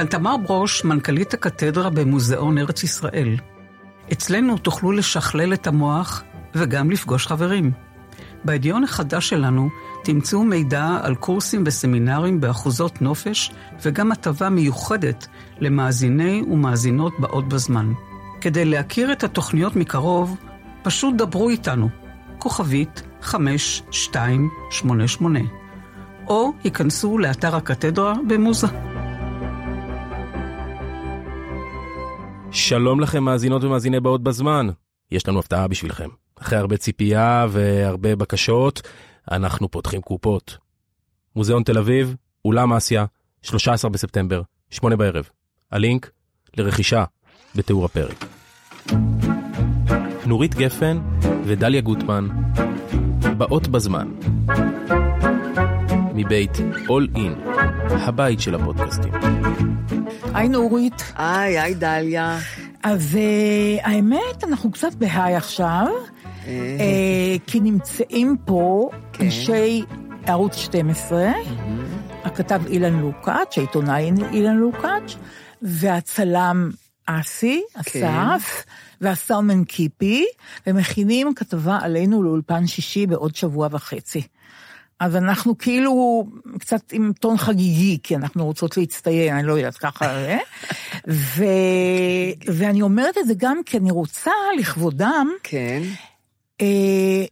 כאן תמר ברוש, מנכ"לית הקתדרה במוזיאון ארץ ישראל. אצלנו תוכלו לשכלל את המוח וגם לפגוש חברים. בידיון החדש שלנו תמצאו מידע על קורסים וסמינרים באחוזות נופש וגם הטבה מיוחדת למאזיני ומאזינות באות בזמן. כדי להכיר את התוכניות מקרוב, פשוט דברו איתנו, כוכבית 5288, או היכנסו לאתר הקתדרה במוזה. שלום לכם מאזינות ומאזיני באות בזמן. יש לנו הפתעה בשבילכם. אחרי הרבה ציפייה והרבה בקשות, אנחנו פותחים קופות. מוזיאון תל אביב, אולם אסיה, 13 בספטמבר, 8 בערב. הלינק לרכישה בתיאור הפרק. נורית גפן ודליה גוטמן, באות בזמן. מבית All In, הבית של הפודקאסטים. היי נורית. היי, היי דליה. אז uh, האמת, אנחנו קצת בהיי עכשיו, uh, כי נמצאים פה כן. אנשי ערוץ 12, mm-hmm. הכתב אילן לוקאץ', העיתונאי אילן לוקאץ', והצלם אסי, כן. אסף, והסאומן קיפי, ומכינים כתבה עלינו לאולפן שישי בעוד שבוע וחצי. אז אנחנו כאילו קצת עם טון חגיגי, כי אנחנו רוצות להצטיין, אני לא יודעת ככה, אה? ו... ואני אומרת את זה גם כי אני רוצה לכבודם. כן. אה,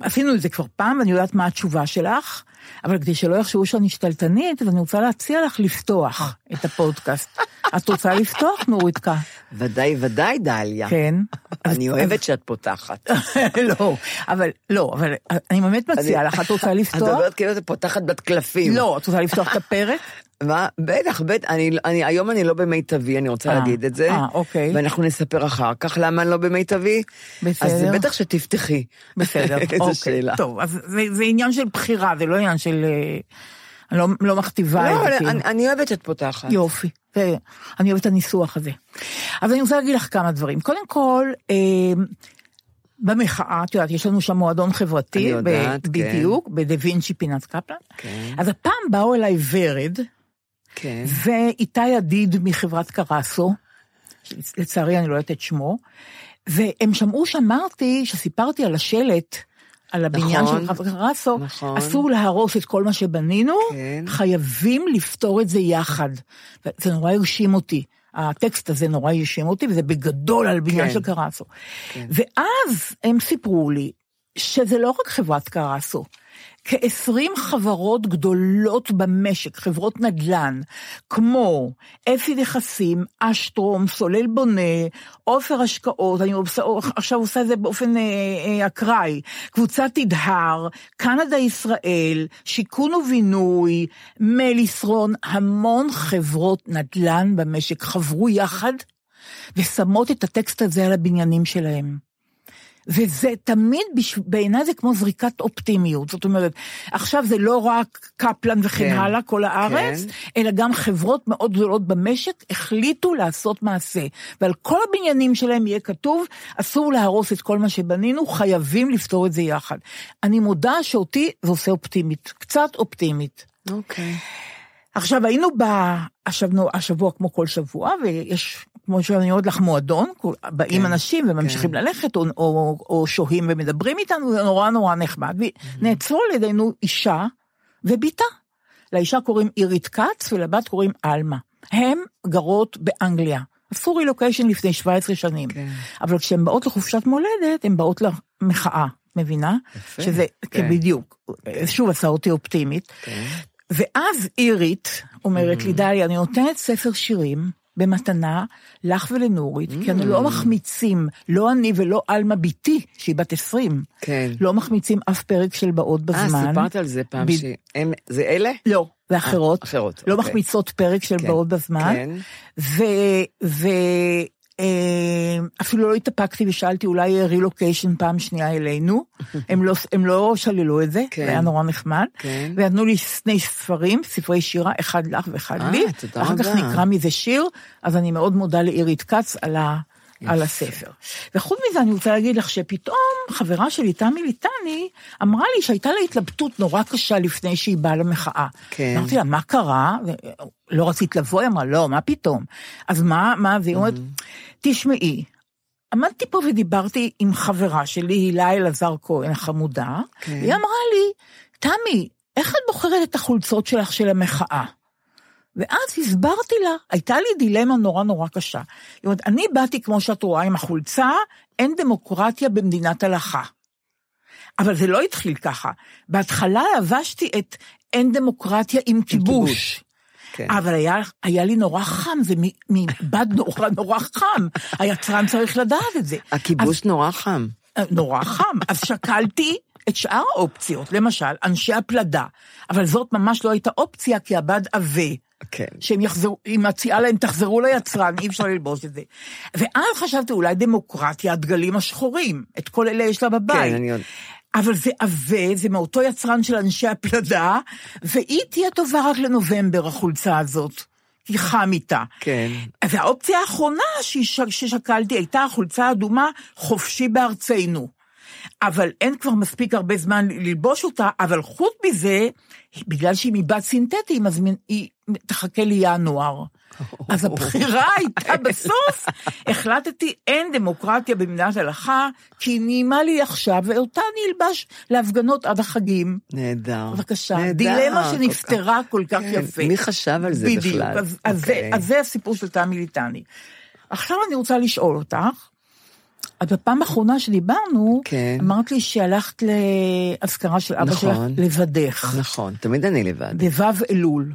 עשינו את זה כבר פעם, ואני יודעת מה התשובה שלך, אבל כדי שלא יחשבו שאני שתלטנית, אז אני רוצה להציע לך לפתוח את הפודקאסט. את רוצה לפתוח, נוריתקה? ודאי, ודאי, דליה. כן. אני אוהבת שאת פותחת. לא, אבל, לא, אבל אני באמת מציעה לך, את רוצה לפתוח? את אומרת כאילו את פותחת בת קלפים. לא, את רוצה לפתוח את הפרק? מה? בטח, בטח, אני, אני, היום אני לא במיטבי, אני רוצה 아, להגיד את זה. אה, אוקיי. ואנחנו נספר אחר כך למה אני לא במיטבי. בסדר. אז בטח שתפתחי. בסדר, אוקיי. שאלה. טוב, אז זה, זה עניין של בחירה, זה לא עניין של... אני לא, לא מכתיבה לא, את זה. לא, אני, אני אוהבת שאת פותחת. יופי, אני אוהבת את הניסוח הזה. אז אני רוצה להגיד לך כמה דברים. קודם כל, אה, במחאה, את יודעת, יש לנו שם מועדון חברתי. אני יודעת, ב- כן. בדיוק, בדה וינצ'י פינת קפלן. כן. אז הפעם באו אליי ורד, כן. ואיתי ידיד מחברת קרסו, לצערי אני לא יודעת את שמו, והם שמעו שאמרתי, שסיפרתי על השלט, על הבניין נכון, של חברת קרסו, נכון. אסור להרוס את כל מה שבנינו, כן. חייבים לפתור את זה יחד. זה נורא הרשים אותי. הטקסט הזה נורא הרשים אותי, וזה בגדול על בניין כן. של קרסו. כן. ואז הם סיפרו לי שזה לא רק חברת קרסו, כ-20 חברות גדולות במשק, חברות נדל"ן, כמו אפי נכסים, אשטרום, סולל בונה, עופר השקעות, אני עושה, עכשיו עושה את זה באופן אה, אה, אקראי, קבוצת תדהר, קנדה ישראל, שיכון ובינוי, מליסרון, המון חברות נדל"ן במשק חברו יחד ושמות את הטקסט הזה על הבניינים שלהם. וזה תמיד, בעיניי זה כמו זריקת אופטימיות. זאת אומרת, עכשיו זה לא רק קפלן וכן כן, הלאה, כל הארץ, כן. אלא גם חברות מאוד גדולות במשק החליטו לעשות מעשה. ועל כל הבניינים שלהם יהיה כתוב, אסור להרוס את כל מה שבנינו, חייבים לפתור את זה יחד. אני מודה שאותי זה עושה אופטימית, קצת אופטימית. אוקיי. עכשיו, היינו ב... השבוע, השבוע כמו כל שבוע, ויש, כמו שאני אומרת לך, מועדון, באים כן, אנשים וממשיכים כן. ללכת, או, או, או שוהים ומדברים איתנו, זה נורא נורא נחמד. ונעצרו על ידינו אישה ובתה. לאישה קוראים אירית כץ ולבת קוראים עלמה. הן גרות באנגליה. עשו רילוקיישן לפני 17 שנים. כן. אבל כשהן באות לחופשת מולדת, הן באות למחאה, מבינה? יפה, שזה. כן. בדיוק, שוב עשה אותי אופטימית. כן. ואז אירית אומרת לי, דליה, אני נותנת ספר שירים במתנה לך ולנורית, כי אני לא מחמיצים, לא אני ולא עלמה בתי, שהיא בת 20, כן. לא מחמיצים אף פרק של באות אה, בזמן. סיפרת על זה פעם, ב- שהם, זה אלה? לא, זה אחרות. אחרות, לא אוקיי. מחמיצות פרק של כן, באות בזמן. כן. ו... ו... אה, אפילו לא התאפקתי ושאלתי אולי יהיה רילוקיישן פעם שנייה אלינו, הם לא, הם לא שללו את זה, כן. זה היה נורא נחמד, כן. ונתנו לי שני ספרים, ספרי שירה, אחד לך ואחד אה, לי, תודה אחר כך רבה. נקרא מזה שיר, אז אני מאוד מודה לאירית כץ על, ה, על הספר. וחוץ מזה אני רוצה להגיד לך שפתאום חברה שלי, תמי ליטני, אמרה לי שהייתה לה התלבטות נורא קשה לפני שהיא באה למחאה. כן. אמרתי לה, מה קרה? לא רצית לבוא? היא אמרה, לא, מה פתאום? אז מה, מה, והיא אומרת, תשמעי, עמדתי פה ודיברתי עם חברה שלי, הילה אלעזר כהן החמודה, כן. והיא אמרה לי, תמי, איך את בוחרת את החולצות שלך של המחאה? ואז הסברתי לה, הייתה לי דילמה נורא נורא קשה. היא אומרת, אני באתי, כמו שאת רואה, עם החולצה, אין דמוקרטיה במדינת הלכה. אבל זה לא התחיל ככה. בהתחלה לבשתי את אין דמוקרטיה עם כיבוש. כיבוש. כן. אבל היה, היה לי נורא חם, זה מבד נורא נורא חם. היצרן צריך לדעת את זה. הכיבוש נורא חם. אז, נורא חם. אז שקלתי את שאר האופציות, למשל, אנשי הפלדה. אבל זאת ממש לא הייתה אופציה, כי הבד עבה. כן. שהם יחזרו, היא מציעה להם, תחזרו ליצרן, אי אפשר ללבוש את זה. ואז חשבתי, אולי דמוקרטיה, הדגלים השחורים, את כל אלה יש לה בבית. כן, אני עוד... אבל זה עבה, זה מאותו יצרן של אנשי הפלדה, והיא תהיה טובה רק לנובמבר, החולצה הזאת. כי חם איתה. כן. והאופציה האחרונה שש- ששקלתי הייתה החולצה האדומה, חופשי בארצנו. אבל אין כבר מספיק הרבה זמן ללבוש אותה, אבל חוץ מזה, בגלל שהיא מבד סינתטי, אז מין- היא תחכה לי ינואר. אז הבחירה הייתה בסוף, החלטתי, אין דמוקרטיה במדינת הלכה, כי היא נעימה לי עכשיו, ואותה אני אלבש להפגנות עד החגים. נהדר. בבקשה, נהדר, דילמה כל שנפתרה כל כך כן, יפה. מי חשב על זה בדיוק, בכלל? אז, אז, זה, אוקיי. אז זה הסיפור של תמי ליטני. עכשיו אני רוצה לשאול אותך, את בפעם האחרונה שדיברנו, כן. אמרת לי שהלכת לאזכרה של אבא שלך נכון. לבדך, נכון, תמיד אני לבד. בו' אלול.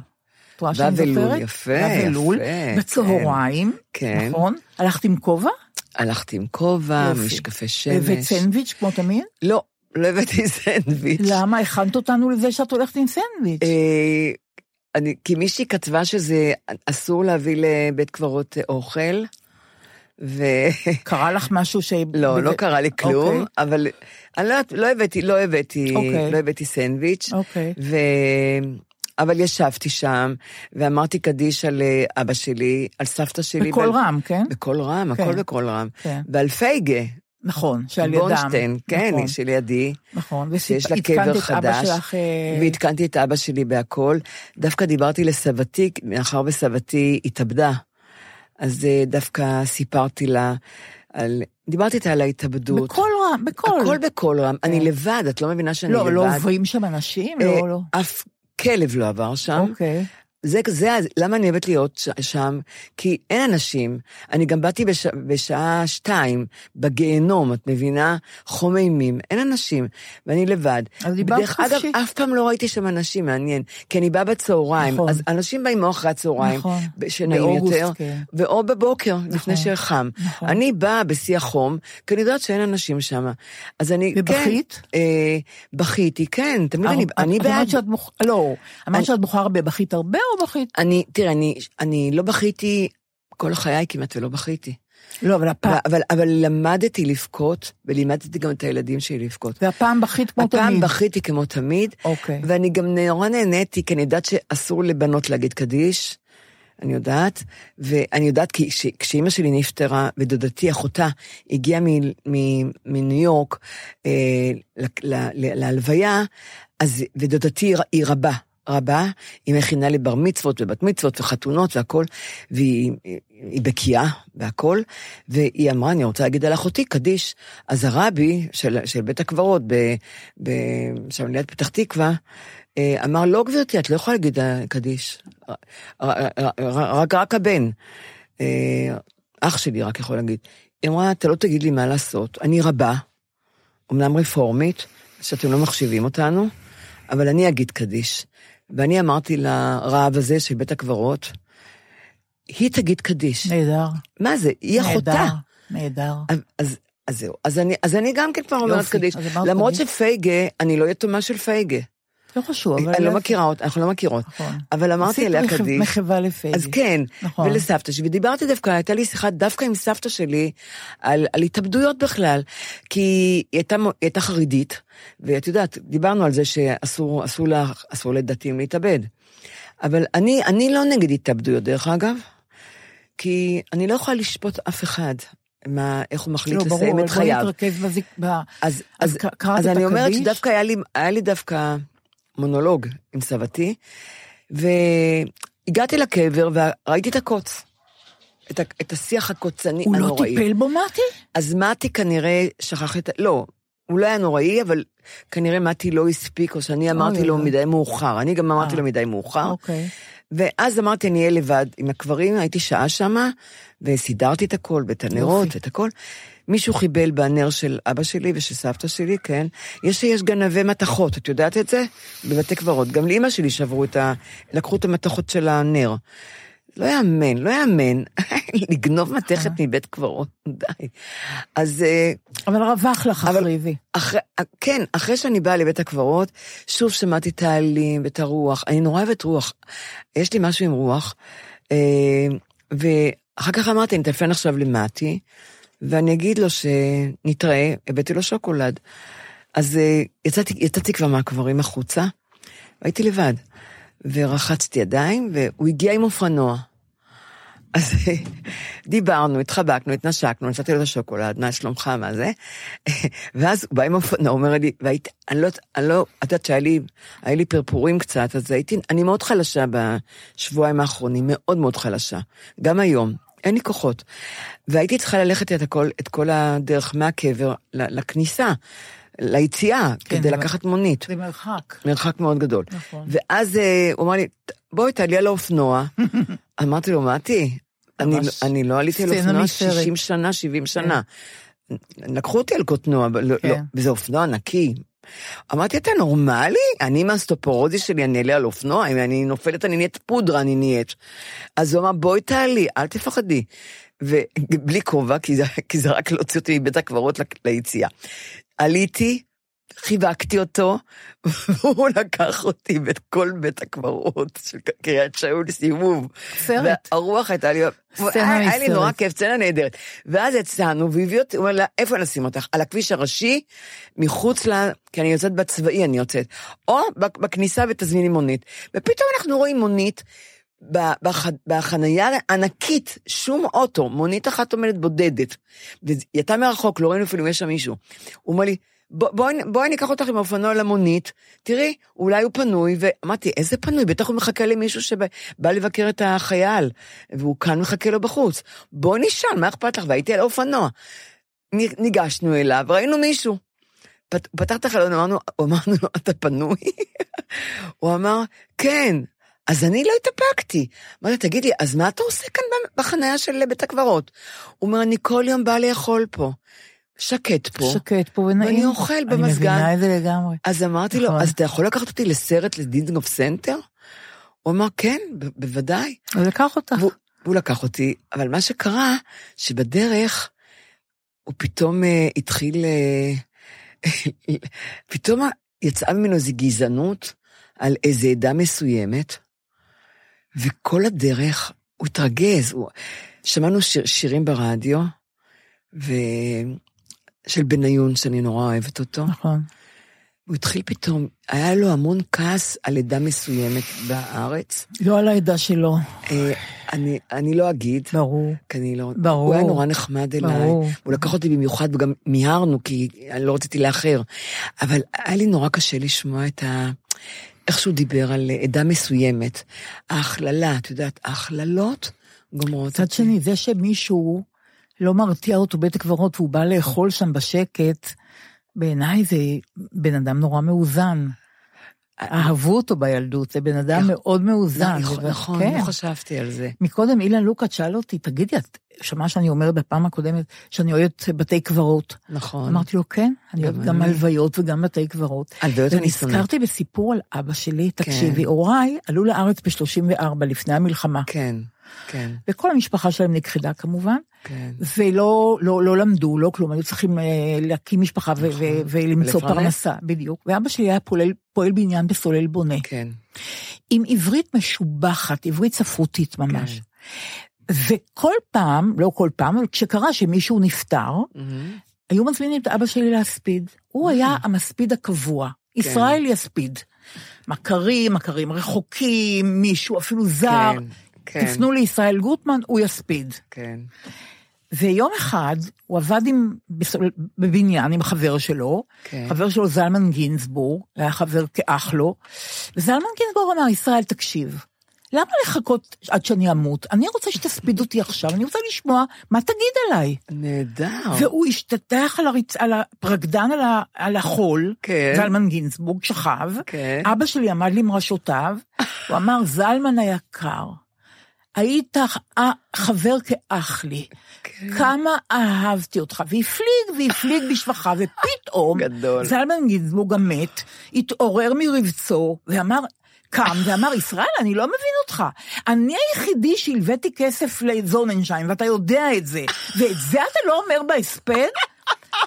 את רואה שאני זוכרת? יפה, ו' אלול, יפה, בצהריים, כן. נכון? הלכת עם כובע? הלכתי עם כובע. משקפי שמש. הבאת סנדוויץ' כמו תמיד? לא, לא הבאתי סנדוויץ'. למה? הכנת אותנו לזה שאת הולכת עם סנדוויץ'. אה, אני, כי מישהי כתבה שזה אסור להביא לבית קברות אה, אוכל, ו... קרה לך משהו ש... לא, לא קרה לי כלום, אוקיי. אבל אני לא, יודעת, לא הבאתי, לא הבאתי, אוקיי. לא הבאתי סנדוויץ', אוקיי. ו... אבל ישבתי שם, ואמרתי קדיש על אה, אבא שלי, על סבתא שלי. בקול ועל- רם, כן? בקול רם, כן. הכל בקול רם. כן. ועל פייגה, נכון, שעל ידם. בונשטיין, כן, נכון. שלידי. נכון, שיש לה קבר חדש, שלך, אה, ועדכנתי את אבא שלי בהכל. דווקא דיברתי לסבתי, מאחר וסבתי התאבדה, אז אה, דווקא סיפרתי לה על... דיברתי איתה על ההתאבדות. בקול רם, בקול. הכל בקול רם. אני כן. לבד, את לא מבינה שאני לבד. לא, לא עוברים שם אנשים? לא, לא. אף כלב לא עבר שם. אוקיי. זה, זה, למה אני אוהבת להיות ש- שם? כי אין אנשים. אני גם באתי בש, בשעה שתיים, בגיהנום, את מבינה? חום אימים, אין אנשים, ואני לבד. אז דיברת דרך אגב, חופשי. אף פעם לא ראיתי שם אנשים, מעניין. כי אני באה בצהריים, נכון. אז אנשים באים או אחרי הצהריים, נכון. שנעים באוגוסט, יותר, כן. ואו בבוקר, לפני נכון. שחם. נכון. אני באה בשיא החום, כי אני יודעת שאין אנשים שם. אז אני, ובכית? כן, אה, בכיתי, כן, תמיד אני, את- אני אמרת בעד. שאת בוח... לא, אמרת אני- שאת בוכה הרבה, בכית הרבה או בכית? אני, תראה, אני, אני לא בכיתי כל חיי כמעט ולא בכיתי. לא, אבל הפעם... אבל, אבל למדתי לבכות, ולימדתי גם את הילדים שלי לבכות. והפעם בכית כמו תמיד. הפעם בכיתי כמו תמיד, אוקיי. ואני גם נורא נהניתי, כי אני יודעת שאסור לבנות להגיד קדיש, אני יודעת, ואני יודעת כי ש- כשאימא שלי נפטרה, ודודתי, אחותה, הגיעה מ- מ- מניו יורק אה, ל- ל- ל- להלוויה, אז, ודודתי היא רבה, רבה, היא מכינה לי בר מצוות ובת מצוות וחתונות והכל, והיא היא בקיאה והכל, והיא אמרה, אני רוצה להגיד על אחותי קדיש. אז הרבי של, של בית הקברות, שם ליד פתח תקווה, אה, אמר, לא גברתי, את לא יכולה להגיד קדיש. רק, רק הבן. אה, אח שלי רק יכול להגיד. היא אמרה, אתה לא תגיד לי מה לעשות, אני רבה, אמנם רפורמית, שאתם לא מחשיבים אותנו, אבל אני אגיד קדיש. ואני אמרתי לרב הזה של בית הקברות, היא תגיד קדיש. נהדר. מה זה? היא אחותה. נהדר, נהדר. אז, אז, זהו. אז אני, אז אני גם כן כבר אומרת קדיש. למרות קדיש. שפייגה, אני לא יתומה של פייגה. לא חשוב, אבל... אני לא מכירה אותה, אנחנו לא מכירות. נכון. אבל אמרתי עשית עליה קדיש. מחווה לפייגי. אז כן, נכון. ולסבתא שלי, ודיברתי דווקא, הייתה לי שיחה דווקא עם סבתא שלי על, על התאבדויות בכלל, כי היא הייתה, היא הייתה חרדית, ואת יודעת, דיברנו על זה שאסור אסור לה, אסור לדתיים להתאבד. אבל אני, אני לא נגד התאבדויות, דרך אגב, כי אני לא יכולה לשפוט אף אחד, מה, איך הוא מחליט לא, ברור, לסיים אבל את בוא חייו. נתרכז בזיק... אז, אז אז, אז אני אומרת? שדווקא היה לי, היה לי דווקא מונולוג עם סבתי, והגעתי לקבר וראיתי את הקוץ. את, ה, את השיח הקוצני הוא לא הנוראי. טיפל בו, מתי? אז מתי כנראה שכח את... ה... לא, הוא לא היה נוראי, אבל כנראה מתי לא הספיק, או שאני אמרתי אוי, לו. מדי מאוחר. אני גם אמרתי אה. לו מדי מאוחר. אוקיי. ואז אמרתי, אני אהיה לבד עם הקברים, הייתי שעה שמה, וסידרתי את הכל, ואת הנרות. ואת הכל. מישהו חיבל בנר של אבא שלי ושל סבתא שלי, כן. יש שיש גנבי מתכות, את יודעת את זה? בבתי קברות. גם לאימא שלי שברו את ה... לקחו את המתכות של הנר. לא יאמן, לא יאמן. לגנוב מתכת מבית קברות, די. אז... אה, אבל רווח לך אחריבי. אחרי, כן, אחרי שאני באה לבית הקברות, שוב שמעתי את העלים ואת הרוח. אני נורא אוהבת רוח. יש לי משהו עם רוח. אה, ואחר כך אמרתי, אני אטלפן עכשיו למטי, ואני אגיד לו שנתראה, הבאתי לו שוקולד. אז אה, יצאתי, יצאתי כבר מהקברים החוצה, והייתי לבד. ורחצתי ידיים, והוא הגיע עם אופנוע. אז דיברנו, התחבקנו, התנשקנו, נתתי לו את השוקולד, מה שלומך, מה זה? ואז הוא בא עם אופנוע, אומר לי, והייתי, אני לא, אני לא, את יודעת שהיה לי, היה לי פרפורים קצת, אז הייתי, אני מאוד חלשה בשבועיים האחרונים, מאוד מאוד חלשה. גם היום, אין לי כוחות. והייתי צריכה ללכת את הכל, את כל הדרך מהקבר לכניסה, ליציאה, כן, כדי אבל- לקחת מונית. זה מרחק. מרחק מאוד גדול. נכון. ואז אה, הוא אמר לי, בואי תעלי על האופנוע. אמרתי לו, מתי, אני, אני לא עליתי על אופנוע מסרט. 60 שנה, 70 שנה. לקחו אותי על קוטנוע, אבל לא, כן. לא, וזה אופנוע נקי. אמרתי, אתה נורמלי? אני עם הסטופורוזי שלי, אני אעלה על אופנוע, אם אני נופלת, אני נהיית פודרה, אני נהיית. אז הוא אמר, בואי תעלי, אל תפחדי. ובלי כובע, כי זה, כי זה רק להוציא אותי מבית הקברות ליציאה. עליתי, חיבקתי אותו, והוא לקח אותי ואת כל בית הקברות של קריית שאול סיבוב. סרט. והרוח הייתה לי, היה לי. נורא כיף, סצנה נהדרת. ואז יצאנו, והביא אותי, הוא אומר לה, איפה נשים אותך? על הכביש הראשי, מחוץ ל... כי אני יוצאת בצבאי, אני יוצאת. או בכניסה ותזמיני מונית. ופתאום אנחנו רואים מונית. בח- בחנייה ענקית, שום אוטו, מונית אחת עומדת בודדת. והיא הייתה מרחוק, לא ראינו אפילו אם יש שם מישהו. הוא אומר לי, "בוא- בואי בואי ניקח אותך עם האופנוע למונית, תראי, אולי הוא פנוי, ואמרתי, איזה פנוי? בטח הוא מחכה למישהו שבא לבקר את החייל, והוא כאן מחכה לו בחוץ. בואי נשאל, מה אכפת לך? והייתי על האופנוע. ניגשנו אליו, ראינו מישהו. פת- פתח את החלון, אמרנו, אמרנו לו, אתה פנוי? הוא אמר, כן. אז אני לא התאפקתי. אמרתי, תגיד לי, אז מה אתה עושה כאן בחניה של בית הקברות? הוא אומר, אני כל יום בא לאכול פה. שקט פה. שקט פה ונעים. ואני אוכל אני במזגן. מבינה את זה לגמרי. אז אמרתי לו, נכון. אז אתה יכול לקחת אותי לסרט לדיזנגוף סנטר? הוא אמר, כן, בוודאי. הוא לקח אותך. והוא, והוא לקח אותי, אבל מה שקרה, שבדרך הוא פתאום אה, התחיל, אה, פתאום יצאה ממנו איזו גזענות על איזו עדה מסוימת, וכל הדרך הוא התרגז. הוא... שמענו שיר, שירים ברדיו, ו... של בניון, שאני נורא אוהבת אותו. נכון. הוא התחיל פתאום, היה לו המון כעס על עדה מסוימת בארץ. לא על העדה שלו. אה, אני, אני לא אגיד. ברור. כי אני לא... ברור. הוא היה נורא נחמד אליי. ברור. הוא לקח אותי במיוחד, וגם מיהרנו, כי אני לא רציתי לאחר. אבל היה לי נורא קשה לשמוע את ה... איך שהוא דיבר על עדה מסוימת. ההכללה, את יודעת, ההכללות גומרות מצד שני, זה שמישהו לא מרתיע אותו בית הקברות והוא בא לאכול שם בשקט, בעיניי זה בן אדם נורא מאוזן. אהבו אותו בילדות, זה בן אדם מאוד מאוזן. נכון, נכון, כן. לא חשבתי על זה. מקודם אילן לוקאץ' שאל אותי, תגידי, את שמעה שאני אומרת בפעם הקודמת שאני אוהבת בתי קברות. נכון. אמרתי לו, כן, אני אוהבת גם. הלוויות וגם בתי קברות. הלוויות אני שונאת. ונזכרתי בסיפור על אבא שלי, כן. תקשיבי, הוריי עלו לארץ ב-34, לפני המלחמה. כן, כן, וכל המשפחה שלהם נכחדה כמובן, כן. ולא לא, לא למדו, לא כלום, היו צריכים אה, להקים משפחה נכון. ו- ולמצוא ולפרנס. פרנסה, בדיוק. ואבא שלי היה פועל, פועל בעניין בסולל בונה, כן. עם עברית משובחת, עברית ספרותית ממש. כן. וכל פעם, לא כל פעם, אבל כשקרה שמישהו נפטר, מהמם. היו מזמינים את אבא שלי להספיד. הוא היה המספיד הקבוע, ישראל יספיד. מכרים, מכרים רחוקים, מישהו אפילו זר. כן, כן. תפנו לישראל גוטמן, הוא יספיד. כן. ויום אחד הוא עבד עם, בבניין עם חבר שלו, כן. חבר שלו זלמן גינזבורג, היה חבר כאח לו, וזלמן גינזבורג אמר, ישראל, תקשיב, למה לחכות עד שאני אמות? אני רוצה שתספיד אותי עכשיו, אני רוצה לשמוע מה תגיד עליי. נהדר. והוא השתטח על, הריצ... על הפרקדן על, ה... על החול, כן. זלמן גינזבורג שכב, כן. אבא שלי עמד למרשותיו, הוא אמר, זלמן היקר, היית חבר כאח לי, כן. כמה אהבתי אותך, והפליג והפליג בשבחה, ופתאום, גדול. זלמן גינזבורג המת, התעורר מרבצו, ואמר, קם ואמר, ישראל, אני לא מבין אותך. אני היחידי שהלוויתי כסף לזוננשיין, ואתה יודע את זה, ואת זה אתה לא אומר בהספד?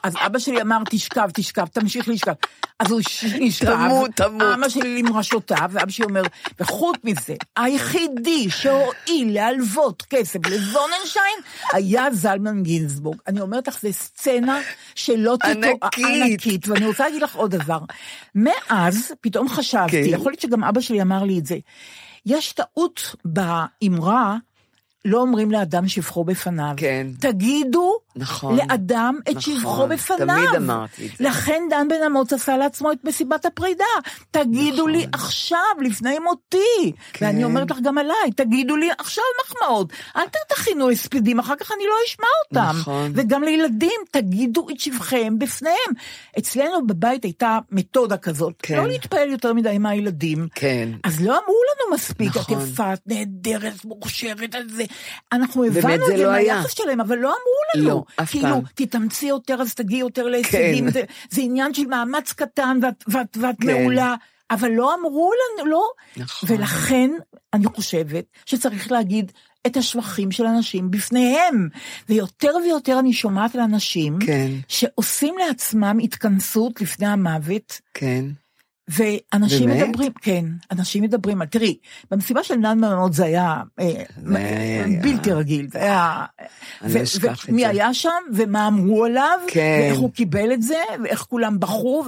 אז אבא שלי אמר, תשכב, תשכב, תמשיך לשכב. אז הוא נשכב, תמות, תמות. אבא שלי למרשותיו, ואבא שלי אומר, וחוץ מזה, היחידי שהואיל להלוות כסף לזוננשיין היה זלמן גינזבורג. אני אומרת לך, זו סצנה שלא תתו... ענקית. ענקית. ואני רוצה להגיד לך עוד דבר. מאז, פתאום חשבתי, כן. יכול להיות שגם אבא שלי אמר לי את זה, יש טעות באמרה, לא אומרים לאדם שבחו בפניו. כן. תגידו נכון. לאדם את נכון, שבחו בפניו. תמיד אמרתי את זה. לכן דן בן אמוץ עשה לעצמו את מסיבת הפרידה. תגידו לי עכשיו, לפני מותי. כן. ואני אומרת לך גם עליי, תגידו לי עכשיו מחמאות. אל תכינו הספדים, אחר כך אני לא אשמע אותם. נכון. וגם לילדים, תגידו את שבחם בפניהם. אצלנו בבית הייתה מתודה כזאת, כן. לא להתפעל יותר מדי מהילדים. כן. אז לא אמרו לנו מספיק, את נכון. יפה, את נהדרת, מוכשרת, את זה. אנחנו הבנו את זה לא. מהיחס שלהם, אבל לא אמרו לנו. לא, אף כאילו, פעם. תתאמצי יותר, אז תגיעי יותר להישגים. כן. זה, זה עניין של מאמץ קטן, ואת, ואת, ואת כן. מעולה. אבל לא אמרו לנו, לא. נכון. ולכן, אני חושבת שצריך להגיד את השבחים של אנשים בפניהם. ויותר ויותר אני שומעת על אנשים כן. שעושים לעצמם התכנסות לפני המוות, כן. ואנשים באמת? מדברים, כן, אנשים מדברים, על- תראי, במסיבה של נן זה היה אה, זה היה- בלתי רגיל, זה היה... לא ומי זה. היה שם, ומה אמרו עליו, כן. ואיך הוא קיבל את זה, ואיך כולם בחרו?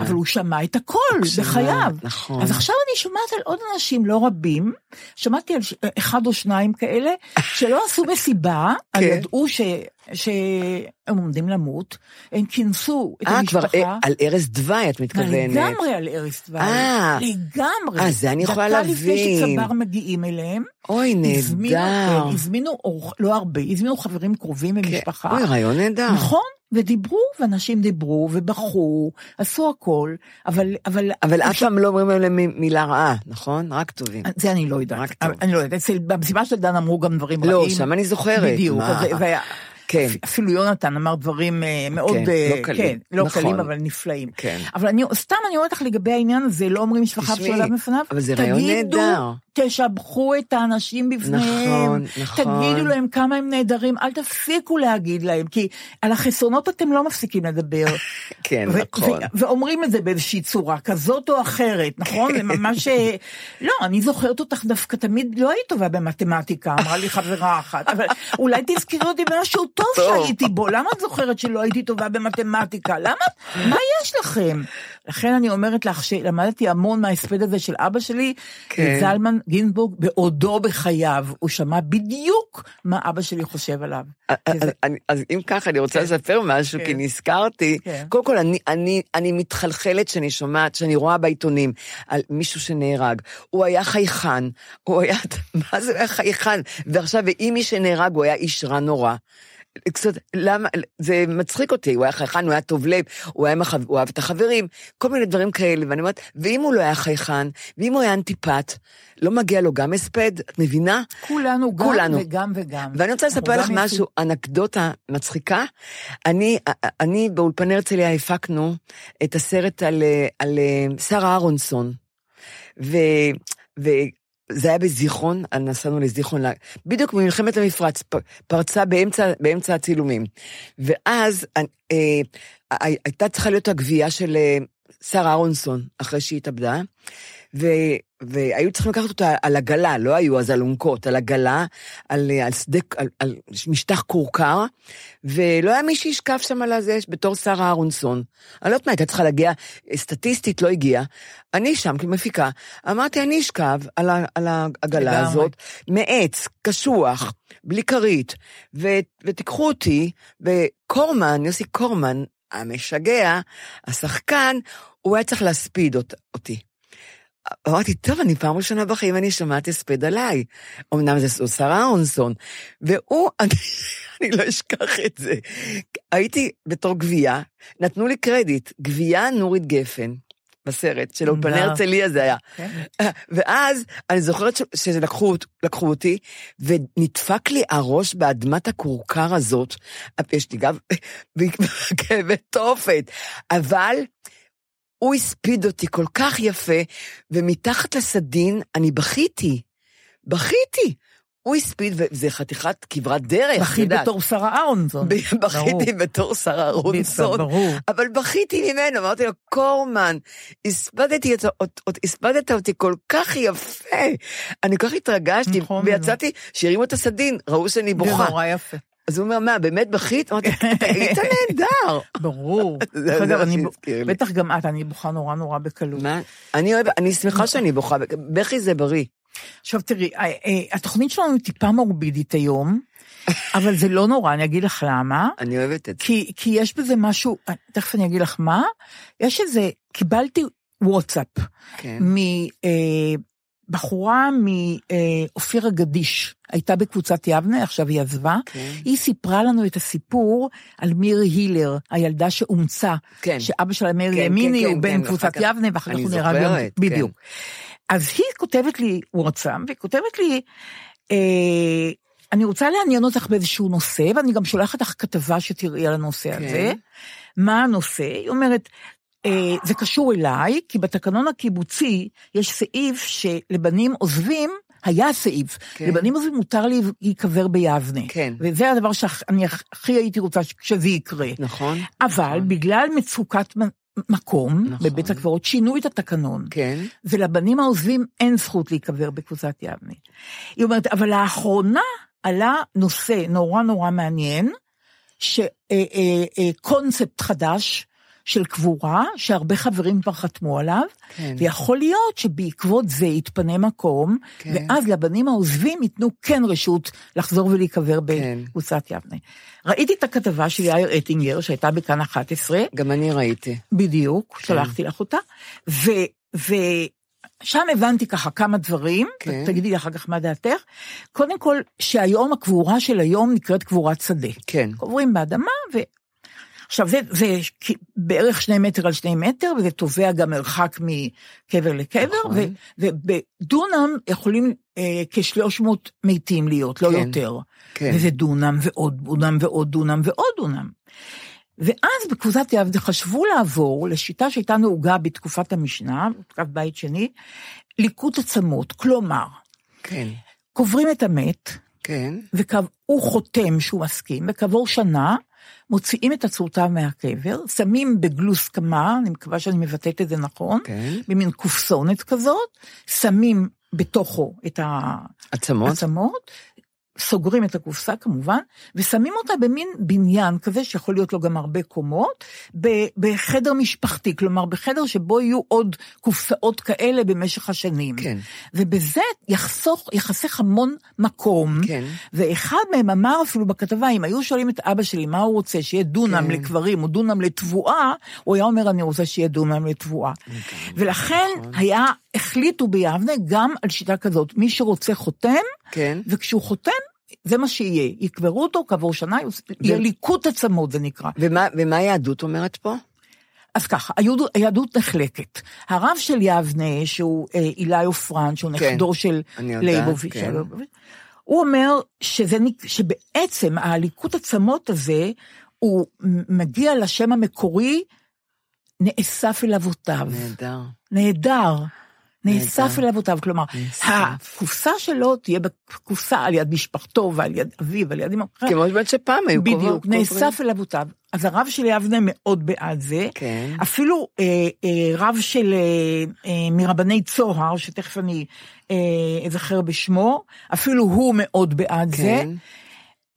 אבל הוא שמע את הכל בחייו. נכון. אז עכשיו אני שומעת על עוד אנשים לא רבים, שמעתי על אחד או שניים כאלה, שלא עשו מסיבה, כן. ידעו ש... שהם עומדים למות, הם כינסו את אה, כבר המשפחה. אה, על ערש דווי את מתכוונת. לגמרי על ערש דווי. אה. לגמרי. אה, זה אני יכולה דקה לפני להבין. שצבר מגיעים אליהם. אוי, הזמינו, נהדר. כן, הזמינו, לא הרבה, הזמינו חברים קרובים ומשפחה. אוי, רעיון נהדר. נכון, ודיברו, ואנשים דיברו, ובכו, עשו הכל, אבל... אבל, אבל אף פעם לא אומרים להם מילה רעה, נכון? רק טובים. זה אני לא יודעת. רק טוב. אני לא יודעת. במסיבה של דן אמרו גם דברים לא, רעים. שם אני זוכרת. בדיוק. כן. אפילו יונתן אמר דברים אה, מאוד... כן, אה, לא קלים. כן, לא נכון. קלים, אבל נפלאים. כן. אבל אני, סתם אני אומרת לך לגבי העניין הזה, לא אומרים משפחה תשמעי, שעולה בפניו, אבל זה רעיון תגידו, נהדר. תשבחו את האנשים בפניהם. נכון, נכון. תגידו להם כמה הם נהדרים, אל תפסיקו להגיד להם, כי על החסרונות אתם לא מפסיקים לדבר. כן, נכון. ו- ואומרים את זה באיזושהי צורה, כזאת או אחרת, נכון? זה ממש... אה, לא, אני זוכרת אותך דווקא תמיד, לא היית טובה במתמטיקה, אמרה לי חברה אחת, אבל אולי תזכרי אותי במשהו טוב. שהייתי בו, למה את זוכרת שלא הייתי טובה במתמטיקה? למה? מה יש לכם? לכן אני אומרת לך שלמדתי המון מההספד הזה של אבא שלי, כן. זלמן גינזבורג, בעודו בחייו, הוא שמע בדיוק מה אבא שלי חושב עליו. אז, אני- אז אם ככה, אני רוצה לספר משהו, כי כן. נזכרתי. כן. קודם כל, אני- אני- אני מתחלחלת שאני שומעת, שאני רואה בעיתונים על מישהו שנהרג. הוא היה חייכן, הוא היה, מה זה היה חייכן? ועכשיו, ואם מי שנהרג, הוא היה איש רע נורא. קצת, למה, זה מצחיק אותי, הוא היה חייכן, הוא היה טוב לב, הוא, היה מחב, הוא אהב את החברים, כל מיני דברים כאלה, ואני אומרת, ואם הוא לא היה חייכן, ואם הוא היה אנטיפט, לא מגיע לו גם הספד, את מבינה? כולנו גם כולנו. וגם וגם. ואני רוצה לספר לך. משהו, אנקדוטה מצחיקה. אני, אני באולפני הרצליה הפקנו את הסרט על, אה, על אה, שרה אהרונסון. ו, וזה היה בזיכרון, נסענו לזיכרון, בדיוק במלחמת המפרץ, פרצה באמצע, באמצע הצילומים. ואז אה, אה, הייתה צריכה להיות הגבייה של אה, שרה אהרונסון, אחרי שהיא התאבדה. ו, והיו צריכים לקחת אותה על עגלה, לא היו אז אלונקות, על עגלה, על, על שדה, על, על משטח כורכר, ולא היה מי שישכב שם על הזה בתור שרה אהרונסון. אני לא יודעת מה, הייתה צריכה להגיע, סטטיסטית לא הגיעה. אני שם כמפיקה, אמרתי, אני אשכב על, על העגלה. הזאת, מעץ, קשוח, בלי כרית, ו, ותיקחו אותי, וקורמן, יוסי קורמן, המשגע, השחקן, הוא היה צריך להספיד אות, אותי. אמרתי, טוב, אני פעם ראשונה בחיים אני שומעת הספד עליי. אמנם זה שרה אהרונסון. והוא, אני, אני לא אשכח את זה. הייתי בתור גבייה, נתנו לי קרדיט, גבייה נורית גפן. בסרט של אולפני. הרצליה זה היה. כן. ואז אני זוכרת שלקחו לקחו אותי, ונדפק לי הראש באדמת הכורכר הזאת. יש לי גם כאבי תופת, אבל הוא הספיד אותי כל כך יפה, ומתחת לסדין אני בכיתי. בכיתי. הוא הספיד, וזה חתיכת כברת דרך, בכית יודעת. בתור שרה אהרונסון. בכיתי בתור שרה אהרונסון. אבל בכיתי ממנו, אמרתי לו, קורמן, הספדתי אותו, אות- הספדת אותי כל כך יפה. אני כל כך התרגשתי, נכון, ויצאתי, שהרימו את הסדין, ראו שאני זה בוכה. נורא יפה. אז הוא אומר, מה, באמת בכית? אמרתי, היית נהדר. ברור. זה- זה אגב, אני-. בטח גם את, אני בוכה נורא נורא בקלות. מה? אני אוהבת, אני שמחה שאני בוכה, בכי זה בריא. עכשיו תראי, אה, אה, התוכנית שלנו היא טיפה מורבידית היום, אבל זה לא נורא, אני אגיד לך למה. אני אוהבת את זה. כי, כי יש בזה משהו, אה, תכף אני אגיד לך מה, יש איזה, קיבלתי וואטסאפ כן. מבחורה מאופירה גדיש, הייתה בקבוצת יבנה, עכשיו היא עזבה. כן. היא סיפרה לנו את הסיפור על מירי הילר, הילדה שאומצה, כן. שאבא שלה מאיר כן, ימיני כן, הוא כן, בן כן, קבוצת יבנה, ואחר כך הוא נהרג גם, זוכרת, כן. אז היא כותבת לי וואטסאפ, והיא כותבת לי, אה, אני רוצה לעניין אותך באיזשהו נושא, ואני גם שולחת לך כתבה שתראי על הנושא כן. הזה. מה הנושא? היא אומרת, אה, זה קשור אליי, כי בתקנון הקיבוצי יש סעיף שלבנים עוזבים, היה סעיף, כן. לבנים עוזבים מותר לי להיקבר ביבנה. כן. וזה הדבר שאני הכי הייתי רוצה שזה יקרה. נכון? אבל בגלל מצוקת מקום נכון. בבית הקברות, שינו את התקנון. כן. ולבנים העוזבים אין זכות להיקבר בקבוצת יבנה. היא אומרת, אבל לאחרונה עלה נושא נורא נורא מעניין, שקונספט חדש של קבורה, שהרבה חברים כבר חתמו עליו, כן. ויכול להיות שבעקבות זה יתפנה מקום, כן. ואז לבנים העוזבים ייתנו כן רשות לחזור ולהיקבר כן. בקבוצת יבנה. ראיתי את הכתבה של יאיר אטינגר, שהייתה בכאן 11, גם אני ראיתי. בדיוק, כן. שלחתי לך אותה, ו, ושם הבנתי ככה כמה דברים, כן. תגידי לי אחר כך מה דעתך. קודם כל, שהיום הקבורה של היום נקראת קבורת שדה. כן. קוברים באדמה, ו... עכשיו, זה, זה בערך שני מטר על שני מטר, וזה תובע גם מרחק מקבר לקבר, נכון. ו, ובדונם יכולים אה, כ-300 מתים להיות, לא כן, יותר. כן. וזה דונם ועוד דונם ועוד דונם ועוד דונם. ואז בקבוצת יבנה חשבו לעבור לשיטה שהייתה נהוגה בתקופת המשנה, בתקופת בית שני, ליקוט עצמות. כלומר, כן, קוברים את המת, כן, והוא חותם שהוא מסכים, וכעבור שנה מוציאים את עצמותיו מהקבר, שמים בגלוס קמה, אני מקווה שאני מבטאת את זה נכון, כן. במין קופסונת כזאת, שמים בתוכו את עצמות. סוגרים את הקופסה כמובן, ושמים אותה במין בניין כזה, שיכול להיות לו גם הרבה קומות, בחדר משפחתי, כלומר בחדר שבו יהיו עוד קופסאות כאלה במשך השנים. כן. ובזה יחסוך, יחסך המון מקום. כן. ואחד מהם אמר אפילו בכתבה, אם היו שואלים את אבא שלי מה הוא רוצה, שיהיה דונם כן. לקברים או דונם לתבואה, הוא היה אומר, אני רוצה שיהיה דונם לתבואה. ולכן נכון. היה, החליטו ביבנה גם על שיטה כזאת, מי שרוצה חותם, כן. וכשהוא חותם, זה מה שיהיה. יקברו אותו כעבור שנה, יהיה ליקוט עצמות זה נקרא. ומה, ומה היהדות אומרת פה? אז ככה, היהדות, היהדות נחלקת. הרב של יבנה, שהוא אה, אילי עופרן, שהוא כן, נכדו של ליבוביץ', כן. הוא אומר שזה, שבעצם הליקוט עצמות הזה, הוא מגיע לשם המקורי, נאסף אל אבותיו. נהדר. נהדר. נאסף. אל אבותיו, כלומר. הקופסה שלו תהיה בקופסה על יד משפחתו ועל יד אביו ועל יד אמא. כמו באמת שפעם היו קוברים. בדיוק, נאסף אל אבותיו. אז הרב של יבנה מאוד בעד זה. כן. אפילו אה, אה, רב של אה, אה, מרבני צוהר, שתכף אני אה, אזכר בשמו, אפילו הוא מאוד בעד זה. כן.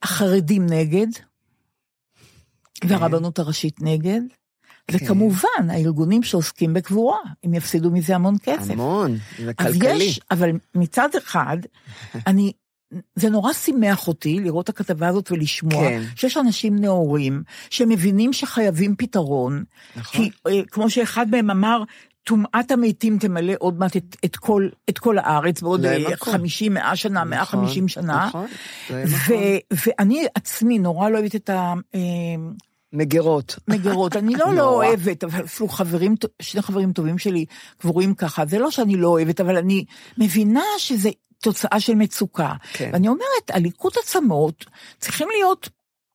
החרדים נגד, והרבנות הראשית נגד. וכמובן, הארגונים שעוסקים בקבורה, הם יפסידו מזה המון כסף. המון, זה אז כלכלי. יש, אבל מצד אחד, אני, זה נורא שימח אותי לראות את הכתבה הזאת ולשמוע כן. שיש אנשים נאורים שמבינים שחייבים פתרון. נכון. כי אה, כמו שאחד מהם אמר, טומאת המתים תמלא עוד מעט את, את, כל, את כל הארץ בעוד לא יהיה אה, מקום. 50, 100 שנה, 150 שנה. נכון, לא ו, מקום. ואני עצמי נורא לא אוהבת את ה... מגירות. מגירות. אני לא לא. אוהבת, אבל אפילו חברים, שני חברים טובים שלי קבורים ככה. זה לא שאני לא אוהבת, אבל אני מבינה שזה תוצאה של מצוקה. כן. ואני אומרת, הליקוט עצמות צריכים להיות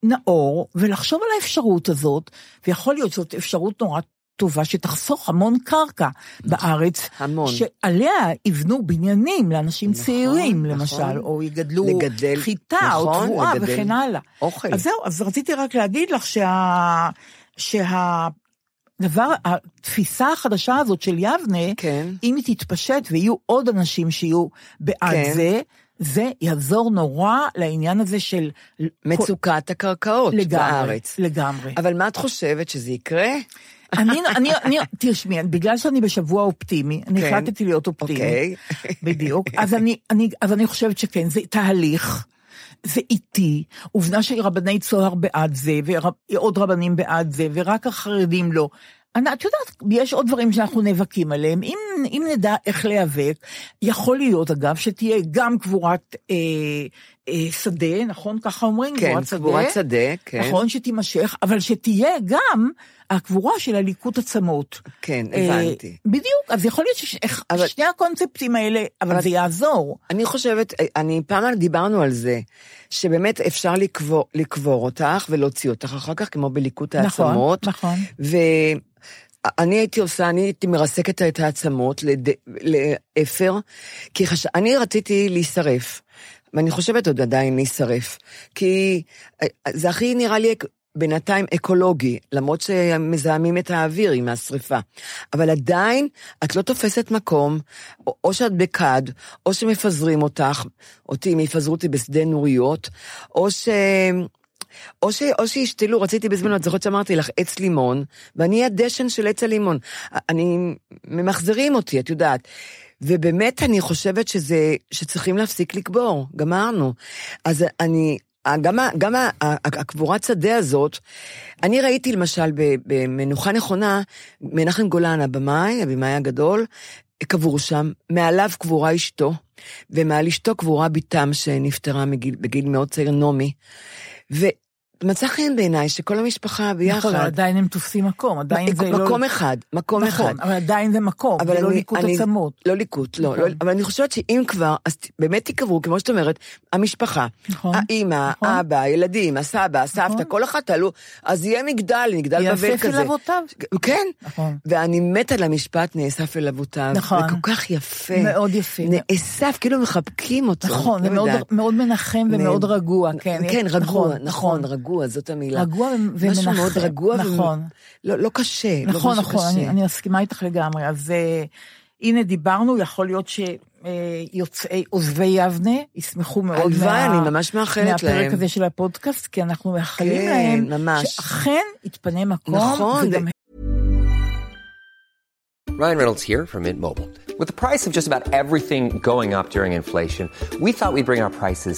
נאור ולחשוב על האפשרות הזאת, ויכול להיות שזאת אפשרות נורא טובה שתחסוך המון קרקע בארץ, המון. שעליה יבנו בניינים לאנשים נכון, צעירים, נכון. למשל, או יגדלו לגדל, חיטה או נכון, תבואה לגדל וכן הלאה. אוכל. אז זהו, אז רציתי רק להגיד לך שה... שה... דבר, התפיסה החדשה הזאת של יבנה, כן. אם היא תתפשט ויהיו עוד אנשים שיהיו בעד כן. זה, זה יעזור נורא לעניין הזה של... מצוקת הקרקעות לגמרי, בארץ. לגמרי. אבל מה את חושבת, שזה יקרה? אני, אני, אני, תשמעי, בגלל שאני בשבוע אופטימי, אני כן. החלטתי להיות אופטימי. אוקיי. בדיוק. אז אני, אני, אז אני חושבת שכן, זה תהליך. זה איטי, עובדה שרבני צוהר בעד זה, ועוד רבנים בעד זה, ורק החרדים לא. את יודעת, יש עוד דברים שאנחנו נאבקים עליהם. אם, אם נדע איך להיאבק, יכול להיות, אגב, שתהיה גם קבורת אה, אה, שדה, נכון? ככה אומרים? כן, קבורת שדה. קבורת שדה, כן. נכון, שתימשך, אבל שתהיה גם הקבורה של הליקוט עצמות. כן, אה, הבנתי. בדיוק, אז יכול להיות אבל- ששני הקונספטים האלה, אבל אבל- זה יעזור. אני חושבת, אני פעם דיברנו על זה, שבאמת אפשר לקבור, לקבור אותך ולהוציא אותך אחר כך, כמו בליקוט נכון, העצמות. נכון. ואני הייתי עושה, אני הייתי מרסקת את העצמות לד... לאפר, כי חש... אני רציתי להישרף, ואני חושבת עוד עדיין להישרף, כי אה, זה הכי נראה לי בינתיים אקולוגי, למרות שמזהמים את האוויר עם השריפה. אבל עדיין את לא תופסת מקום, או, או שאת בכד, או שמפזרים אותך, אותי, אם יפזרו אותי בשדה נוריות, או ש... או, ש, או שישתלו, רציתי בזמנו, את זוכרת שאמרתי לך, עץ לימון, ואני הדשן של עץ הלימון. אני, ממחזרים אותי, את יודעת. ובאמת אני חושבת שזה, שצריכים להפסיק לקבור, גמרנו. אז אני, גם, גם הקבורת שדה הזאת, אני ראיתי למשל במנוחה נכונה, מנחם גולן, הבמאי, הבמאי הגדול, קבור שם, מעליו קבורה אשתו, ומעל אשתו קבורה בתם שנפטרה מגיל, בגיל מאוד צעיר, נעמי. ו, מצא חן בעיניי שכל המשפחה ביחד. נכון, עדיין הם תופסים מקום, עדיין זה לא... מקום אחד, מקום אחד. נכון, אבל עדיין זה מקום, זה לא ליקוט עצמות. לא ליקוט, לא, לא, אבל אני חושבת שאם כבר, אז באמת תיקברו, כמו שאת אומרת, המשפחה, נכון, האימא, נכון. האבא, הילדים, הסבא, הסבתא, נכון. כל אחד תעלו, אז יהיה מגדל, מגדל בבל יאסף כזה. אל אבותיו. כן, נכון. ואני מתה למשפט נאסף אל אבותיו. נכון. זה כל כך יפה. מאוד יפה. נאסף, כאילו מחבקים אותו. נכון, לא זה מאוד- מנחם ומאוד רגוע, כן. כן, רגוע, נכון, נכון, רגוע, זאת המילה. רגוע ומנחם. משהו מאוד רגוע. ו- נכון. לא לא קשה. לא נכון, נכון, קשה. אני, אני מסכימה איתך לגמרי. אז uh, הנה דיברנו, יכול להיות שיוצאי עוזבי יבנה ישמחו מאוד הלוואי, אני ממש מאחלת מהפרק להם. הזה של הפודקאסט, כי אנחנו מאחלים כן, להם ממש. שאכן יתפנה מקום. נכון, וגם Ryan Reynolds here from Mint Mobile. With the price of just about everything going up during inflation, we thought we'd bring our prices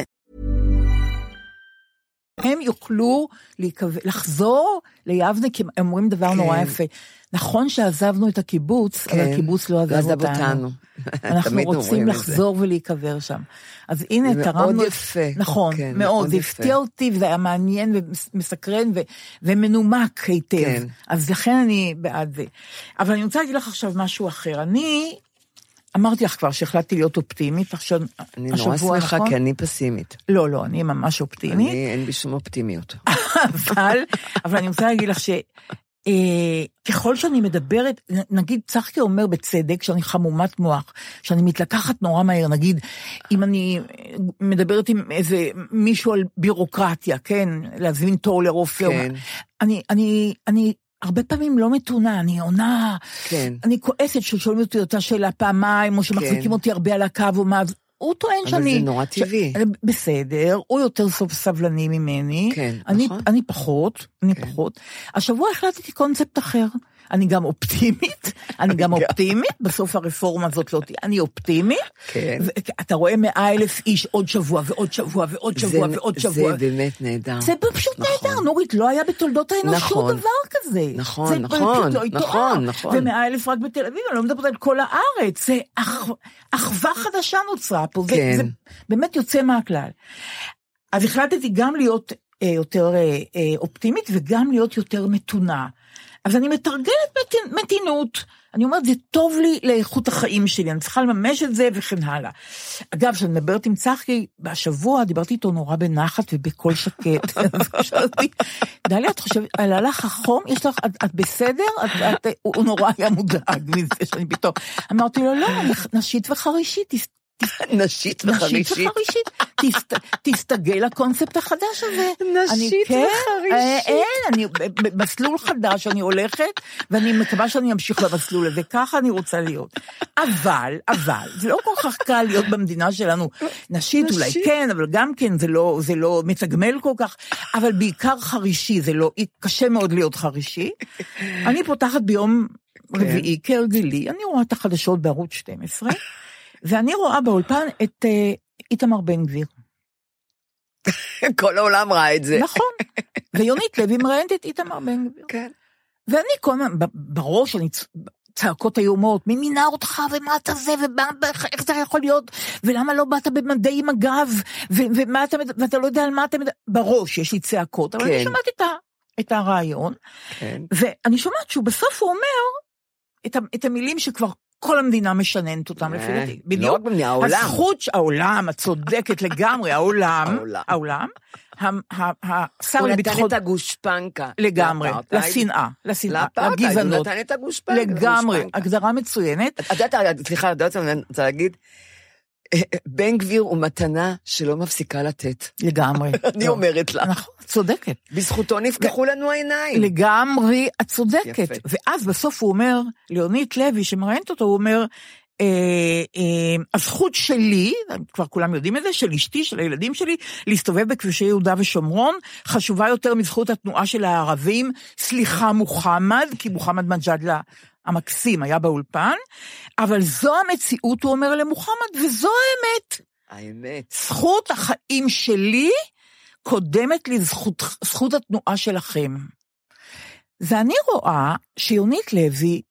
הם יוכלו להיקו- לחזור ליבנה, כי הם אומרים דבר נורא יפה. נכון שעזבנו את הקיבוץ, אבל כן. הקיבוץ לא עזב עזב אותנו. אותנו. אנחנו רוצים. לחזור ולהיקבר שם. אז הנה, זה מאוד תרמנו... יפה. נכון, כן, מאוד. זה. הפתיע אותי, וזה היה מעניין ומסקרן ו- ומנומק היטב. כן. אז לכן אני בעד זה. אבל אני רוצה להגיד לך עכשיו משהו אחר. אני... אמרתי לך כבר שהחלטתי להיות אופטימית, עכשיו, אני נורא השבוע, שמחה, נכון? כי אני פסימית. לא, לא, אני ממש אופטימית. אני, אין בי שום אופטימיות. אבל, אבל אני רוצה להגיד לך ש... אה, ככל שאני מדברת, נגיד צחקי אומר בצדק שאני חמומת מוח, שאני מתלקחת נורא מהר, נגיד אם אני מדברת עם איזה מישהו על בירוקרטיה, כן, להזמין תור לרופא, כן. אני, אני, אני הרבה פעמים לא מתונה, אני עונה, כן. אני כועסת ששואלים אותי אותה שאלה פעמיים, או שמחזיקים כן. אותי הרבה על הקו, או מה, הוא טוען אבל שאני... זה נורא טבעי. ש... בסדר, הוא יותר סוף סבלני ממני. כן, אני, נכון. אני פחות, אני כן. פחות. השבוע החלטתי קונספט אחר. אני גם אופטימית, אני גם אופטימית, בסוף הרפורמה הזאת לא תהיה, אני אופטימית. כן. אתה רואה מאה אלף איש עוד שבוע ועוד שבוע ועוד שבוע זה- ועוד שבוע. זה באמת נהדר. זה פשוט נכון. נהדר, נורית, לא היה בתולדות האנושות נכון. דבר כזה. נכון, זה נכון, לא יתואר. נכון, נכון. ומאה אלף רק בתל אביב, אני לא מדברת על כל הארץ, זה אח- אחווה חדשה נוצרה פה, זה- כן. זה באמת יוצא מהכלל. אז החלטתי גם להיות אה, יותר אה, אה, אופטימית וגם להיות יותר מתונה. אז אני מתרגלת מת, מתינות. אני אומרת, זה טוב לי לאיכות החיים שלי, אני צריכה לממש את זה וכן הלאה. אגב, כשאני מדברת עם צחקי, השבוע דיברתי איתו נורא בנחת ובקול שקט. דליה, את חושבת, עלה לך החום? יש לך, את, את בסדר? את, את, הוא נורא היה מודאג מזה שאני פתאום. אמרתי לו, לא, נשית וחרישית, נשית נשית וחרישית. וחרישית. תסת, תסתגל לקונספט החדש הזה. נשית אני, כן, וחרישית. אה, אין, אני במסלול חדש, אני הולכת, ואני מקווה שאני אמשיך במסלול הזה, ככה אני רוצה להיות. אבל, אבל, זה לא כל כך קל להיות במדינה שלנו. נשית אולי. כן, אבל גם כן זה לא, זה לא מתגמל כל כך, אבל בעיקר חרישי, זה לא, קשה מאוד להיות חרישי. אני פותחת ביום רביעי, כהרגלי, אני רואה את החדשות בערוץ 12, ואני רואה באולפן את אה, איתמר בן גביר. כל העולם ראה את זה. נכון. ויונית לוי מראיינת את איתמר בן גביר. כן. ואני כל הזמן, בראש, אני צעקות איומות, מי מינה אותך, ומה אתה זה, ואיך זה יכול להיות, ולמה לא באת במדי מג"ב, ו- ומה אתה, ואתה לא יודע על מה אתה מדבר, בראש יש לי צעקות, אבל אני כן. שומעת את, ה, את הרעיון, כן. ואני שומעת שהוא בסוף הוא אומר את, את המילים שכבר כל המדינה משננת אותם לפי אה, דעתי. לא בדיוק. רק במדינה, העולם. הזכות, העולם, את צודקת לגמרי, העולם, העולם. השר הוא נתן לביטחון, את הגושפנקה. לגמרי, לאפרטהייד. לשנאה, לשנאה, הוא לגזענות. נתן את הגושפנקה. לגמרי. הגדרה מצוינת. את יודעת, סליחה, את יודעת אני רוצה להגיד? בן גביר הוא מתנה שלא מפסיקה לתת. לגמרי. אני לא. אומרת לך. נכון, את צודקת. בזכותו נפתחו לנו העיניים. לגמרי, את צודקת. יפה. ואז בסוף הוא אומר, ליאונית לוי, שמראיינת אותו, הוא אומר, אה, אה, הזכות שלי, כבר כולם יודעים את זה, של אשתי, של הילדים שלי, להסתובב בכבישי יהודה ושומרון, חשובה יותר מזכות התנועה של הערבים. סליחה מוחמד, כי מוחמד מג'אדלה המקסים היה באולפן, אבל זו המציאות, הוא אומר למוחמד, וזו האמת. האמת. זכות החיים שלי קודמת לזכות זכות התנועה שלכם. ואני רואה שיונית לוי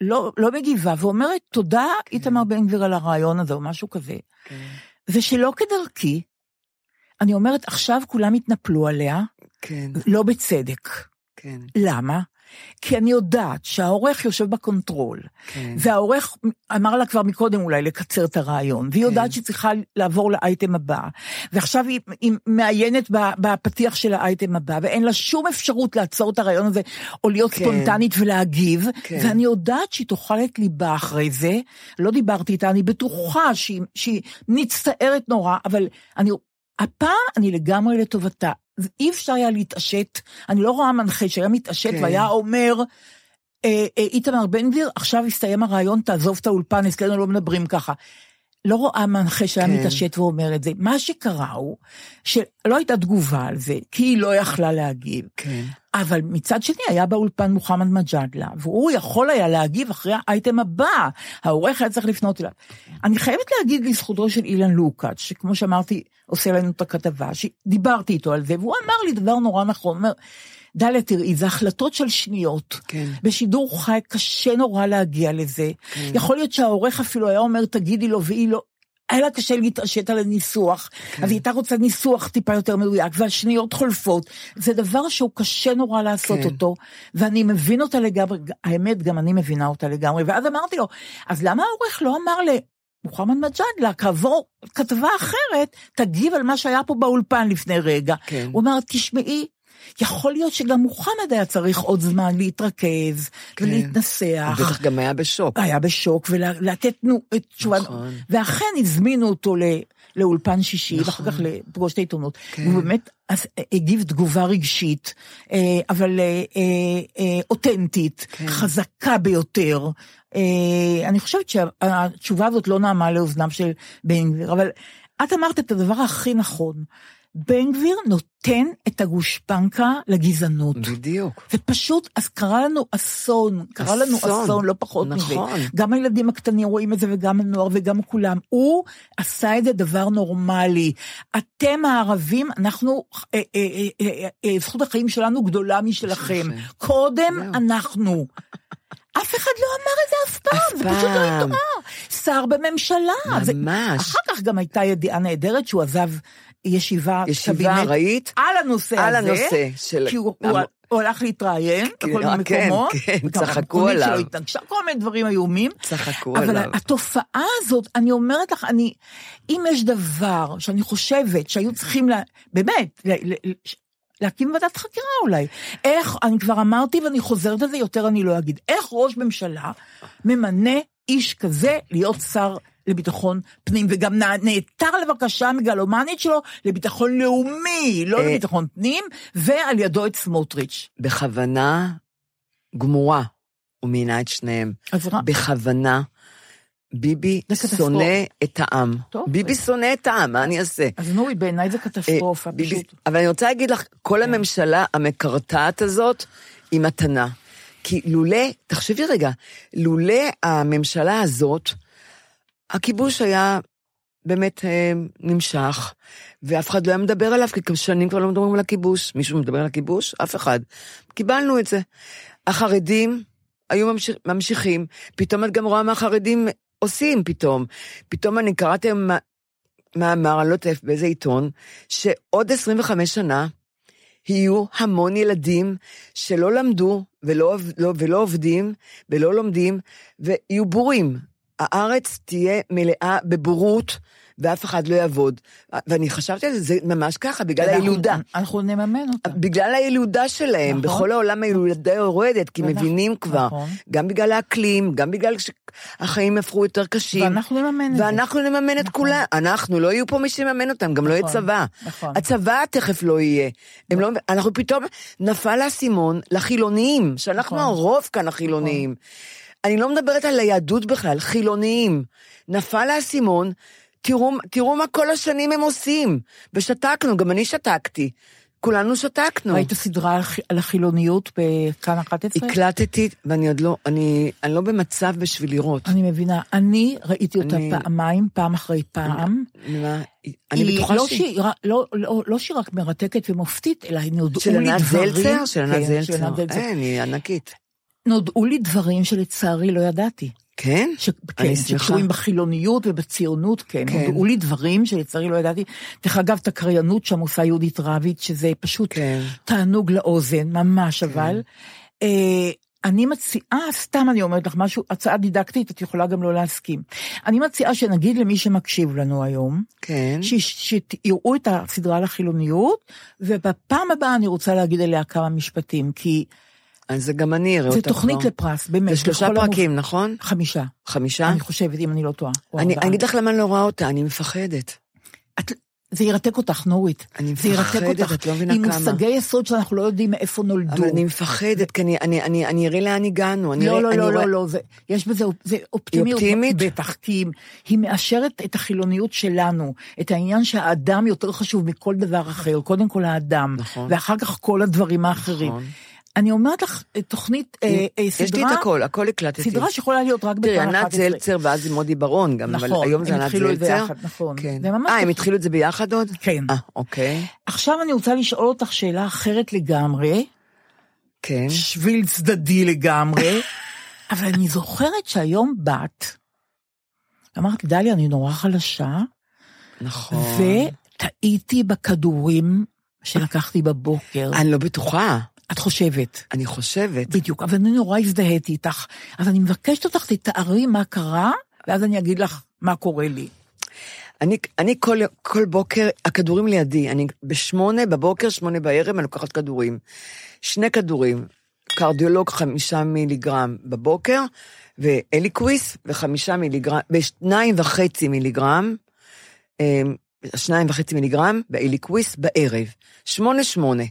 לא, לא מגיבה ואומרת, תודה איתמר בן גביר על הרעיון הזה, או משהו כזה. כן. ושלא כדרכי, אני אומרת, עכשיו כולם התנפלו עליה, כן, לא בצדק. כן, למה? כי אני יודעת שהעורך יושב ב control, כן. והעורך אמר לה כבר מקודם אולי לקצר את הרעיון, והיא יודעת כן. שהיא צריכה לעבור לאייטם הבא, ועכשיו היא, היא מעיינת בפתיח של האייטם הבא, ואין לה שום אפשרות לעצור את הרעיון הזה, או להיות כן. ספונטנית ולהגיב, כן. ואני יודעת שהיא תאכל את ליבה אחרי זה, לא דיברתי איתה, אני בטוחה שהיא, שהיא מצטערת נורא, אבל אני, הפעם אני לגמרי לטובתה. אי אפשר היה להתעשת, אני לא רואה מנחה שהיה מתעשת כן. והיה אומר, אה, אה, איתמר בן גביר, עכשיו הסתיים הרעיון, תעזוב את האולפן, אצלנו לא מדברים ככה. לא רואה מנחה שהיה כן. מתעשת ואומר את זה. מה שקרה הוא, שלא הייתה תגובה על זה, כי היא לא יכלה להגיב. כן. אבל מצד שני היה באולפן מוחמד מג'אדלה, והוא יכול היה להגיב אחרי האייטם הבא, העורך היה צריך לפנות אליו. אני חייבת להגיד לזכותו של אילן לוקאץ', שכמו שאמרתי, עושה לנו את הכתבה, שדיברתי איתו על זה, והוא אמר לי דבר נורא נכון, אומר, דליה, תראי, זה החלטות של שניות. כן. בשידור חי קשה נורא להגיע לזה. כן. יכול להיות שהעורך אפילו היה אומר, תגידי לו, והיא לא... היה לה קשה להתעשת על הניסוח, כן. אז היא הייתה רוצה ניסוח טיפה יותר מדויק, והשניות חולפות. זה דבר שהוא קשה נורא לעשות כן. אותו, ואני מבין אותה לגמרי, האמת, גם אני מבינה אותה לגמרי. ואז אמרתי לו, אז למה העורך לא אמר למוחמד מג'אדלה, כעבור כתבה אחרת, תגיב על מה שהיה פה באולפן לפני רגע. כן. הוא אמר, תשמעי, יכול להיות שגם מוחמד היה צריך עוד זמן להתרכז כן. ולהתנסח. הוא בטח גם היה בשוק. היה בשוק, ולתת נו, את תשובה, נכון. ואכן הזמינו אותו ל, לאולפן שישי, נכון. ואחר כך לפגוש את העיתונות. כן. והוא באמת אז, הגיב תגובה רגשית, אה, אבל אה, אה, אותנטית, כן. חזקה ביותר. אני חושבת שהתשובה הזאת לא נעמה לאוזניו של בן גביר, אבל את אמרת את הדבר הכי נכון. בן גביר נותן את הגושפנקה לגזענות. בדיוק. ופשוט, אז קרה לנו אסון, קרה לנו אסון. אסון, לא פחות מזה. נכון. גם הילדים הקטנים רואים את זה, וגם הנוער, וגם כולם. הוא עשה את זה דבר נורמלי. אתם הערבים, אנחנו, אה, אה, אה, אה, אה, זכות החיים שלנו גדולה משלכם. קודם. אנחנו. אף אחד לא אמר את זה אף פעם, אף זה פשוט לא פעם. יתואר. שר בממשלה. זה- ממש. אחר כך גם הייתה ידיעה נהדרת שהוא עזב ישיבה, ישיבה קבינט ארעית על הנושא על הזה. הנושא של... כי הוא, הוא, הוא הלך להתראיין כן, בכל מיני כן, מקומות. כן, צחקו עליו. שלו התנגשה, כל מיני דברים איומים. צחקו אבל עליו. התופעה הזאת, אני אומרת לך, אני, אם יש דבר שאני חושבת שהיו צריכים, לה, באמת, ל, ל, ל, להקים ועדת חקירה אולי. איך, אני כבר אמרתי ואני חוזרת על זה, יותר אני לא אגיד. איך ראש ממשלה ממנה איש כזה להיות שר לביטחון פנים, וגם נע- נעתר לבקשה המגלומנית שלו לביטחון לאומי, לא אה. לביטחון פנים, ועל ידו את סמוטריץ'. בכוונה גמורה הוא מינה את שניהם. בכוונה. ביבי. שונא את העם. טוב. ביבי שונא את העם, מה אני אעשה? אז נורי, בעיניי זה קטסטרופה, אה, ביבי- פשוט. כן. אבל אני רוצה להגיד לך, כל הממשלה המקרטעת הזאת היא מתנה. כי לולא, תחשבי רגע, לולא הממשלה הזאת, הכיבוש היה באמת אה, נמשך, ואף אחד לא היה מדבר עליו, כי שנים כבר לא מדברים על הכיבוש. מישהו מדבר על הכיבוש? אף אחד. קיבלנו את זה. החרדים היו ממשיך, ממשיכים, פתאום את גם רואה מה החרדים עושים פתאום. פתאום אני קראתי היום מאמר, אני לא יודעת באיזה עיתון, שעוד 25 שנה יהיו המון ילדים שלא למדו ולא, לא, ולא עובדים ולא לומדים ויהיו בורים. הארץ תהיה מלאה בבורות, ואף אחד לא יעבוד. ואני חשבתי על זה, זה ממש ככה, בגלל אנחנו- הילודה. אנחנו נממן אותה. בגלל הילודה שלהם, נכון. בכל העולם הילודה יורדת, כי ואנחנו- מבינים כבר, נכון. גם בגלל האקלים, גם בגלל שהחיים הפכו יותר קשים. ואנחנו נממן את זה. ואנחנו נממן את נכון. כולם, אנחנו, לא יהיו פה מי שיממן אותם, גם לא יהיה נכון, צבא. נכון. הצבא תכף לא יהיה. הם לא, אנחנו פתאום, נפל האסימון לחילוניים, שאנחנו נכון. הרוב כאן החילוניים. אני לא מדברת על היהדות בכלל, חילוניים. נפל האסימון, תראו, תראו מה כל השנים הם עושים. ושתקנו, גם אני שתקתי. כולנו שתקנו. ראית סדרה על חי- על החילוניות בכאן 11? הקלטתי, ואני עוד לא, אני, אני לא במצב בשביל לראות. אני מבינה. אני ראיתי אותה אני- פעמיים, פעם אחרי פעם. מה, אני בטוחה לא שהיא... רק- לא- לא לא שהיא רק מרתקת ומופתית, אלא היא נודעו לי דברים... זלצר? של ענת כן, של זלצר. ענת זלצר. אין, היא ענקית. נודעו לי דברים שלצערי לא ידעתי. כן? ש... כן. שקשורים בחילוניות ובציונות, כן. כן. נודעו לי דברים שלצערי לא ידעתי. דרך אגב, את הקריינות שם עושה יהודית רביץ, שזה פשוט כן. תענוג לאוזן, ממש אבל. אה, אני מציעה, סתם אני אומרת לך משהו, הצעה דידקטית, את יכולה גם לא להסכים. אני מציעה שנגיד למי שמקשיב לנו היום, כן. ש- שיראו את הסדרה על החילוניות, ובפעם הבאה אני רוצה להגיד עליה כמה משפטים, כי אז זה גם אני אראה זו אותה תוכנית כבר. לפרס, באמת. זה שלושה פרקים, נכון? חמישה. חמישה? אני חושבת, אם אני לא טועה. אני אגיד לך למה אני לא רואה אותה, אני מפחדת. את- זה ירתק אותך, נורית. אני מפחדת. את לא מבינה עם כמה. מושגי יסוד שאנחנו לא יודעים מאיפה נולדו. אבל אני מפחדת, כי אני- אני- אני אני אראה לאן הגענו. אני לא, אראה- לא, אני לא, רואה- לא, לא, זה, יש בזה, זה אופטימיות. אופטימית? בטח, כי היא- היא מאשרת את החילוניות שלנו, את העניין שהאדם יותר חשוב מכל דבר אחר, קודם כל האדם, נכון. ואחר כך כל הדברים האחרים. נכון. אני אומרת לך, תוכנית, אה, אה, יש לי סדרה, את הכל, הכל הקלטתי. סדרה שיכולה להיות רק תראי, בכאן ענת 11. זלצר ואז עם מודי ברון גם, אבל נכון, היום זה הם ענת התחילו את זה זלצר. יחד, נכון. כן. אה, הם. התחילו את זה ביחד עוד? כן. אה, אוקיי. עכשיו אני רוצה לשאול אותך שאלה אחרת לגמרי, כן. שביל צדדי לגמרי, אבל אני זוכרת שהיום באת, אמרת, דליה, אני נורא חלשה, נכון. וטעיתי בכדורים שלקחתי בבוקר. אני לא בטוחה, את חושבת. אני חושבת. בדיוק, אבל אני נורא הזדהיתי איתך. אז אני מבקשת אותך, תתארי מה קרה, ואז אני אגיד לך מה קורה לי. אני, אני כל, כל בוקר, הכדורים לידי, אני בשמונה בבוקר, שמונה בערב, אני לוקחת כדורים. שני כדורים, קרדיולוג חמישה מיליגרם בבוקר, ואליקוויס וחמישה מיליגרם, ושניים וחצי מיליגרם, אמ, שניים וחצי מיליגרם באליקוויס בערב. שמונה שמונה.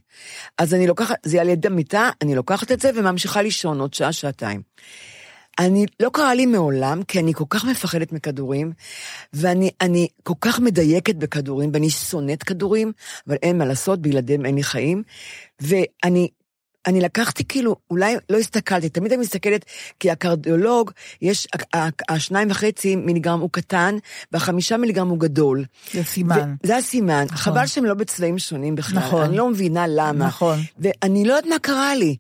אז אני לוקחת, זה על יד המיטה, אני לוקחת את זה וממשיכה לישון עוד שעה, שעתיים. אני, לא קרה לי מעולם, כי אני כל כך מפחדת מכדורים, ואני אני כל כך מדייקת בכדורים, ואני שונאת כדורים, אבל אין מה לעשות, בלעדיהם אין לי חיים. ואני אני לקחתי כאילו, אולי לא הסתכלתי, תמיד אני מסתכלת, כי הקרדיולוג, יש, השניים וחצי מיליגרם הוא קטן, והחמישה מיליגרם הוא גדול. זה סימן. זה הסימן. חבל שהם לא בצבעים שונים בכלל. נכון. אני לא מבינה למה. נכון. ואני לא יודעת מה קרה לי.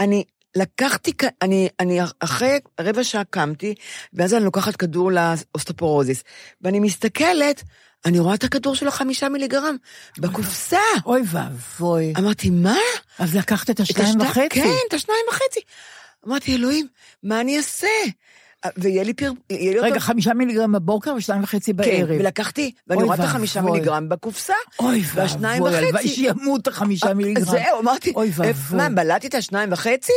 אני לקחתי, אני, אני אחרי רבע שעה קמתי, ואז אני לוקחת כדור לאוסטופורוזיס, ואני מסתכלת, אני רואה את הכדור של החמישה מיליגרם בקופסה. אוי ואבוי. אמרתי, מה? אז לקחת את השתי- וחצי? כן, את השניים וחצי. אמרתי, אלוהים, מה אני אעשה? ויהיה לי פיר... לי רגע, אותו... חמישה מיליגרם בבוקר ושתיים וחצי כן, בערב. ולקחתי, ואני אוי רואה את החמישה ואבוי. מיליגרם בקופסה, אוי והשניים ואבוי, הלוואי וחצי. שימות החמישה מיליגרם. זהו, אמרתי, אוי "איפה- ואבוי. מה, בלעתי את השניים וחצי?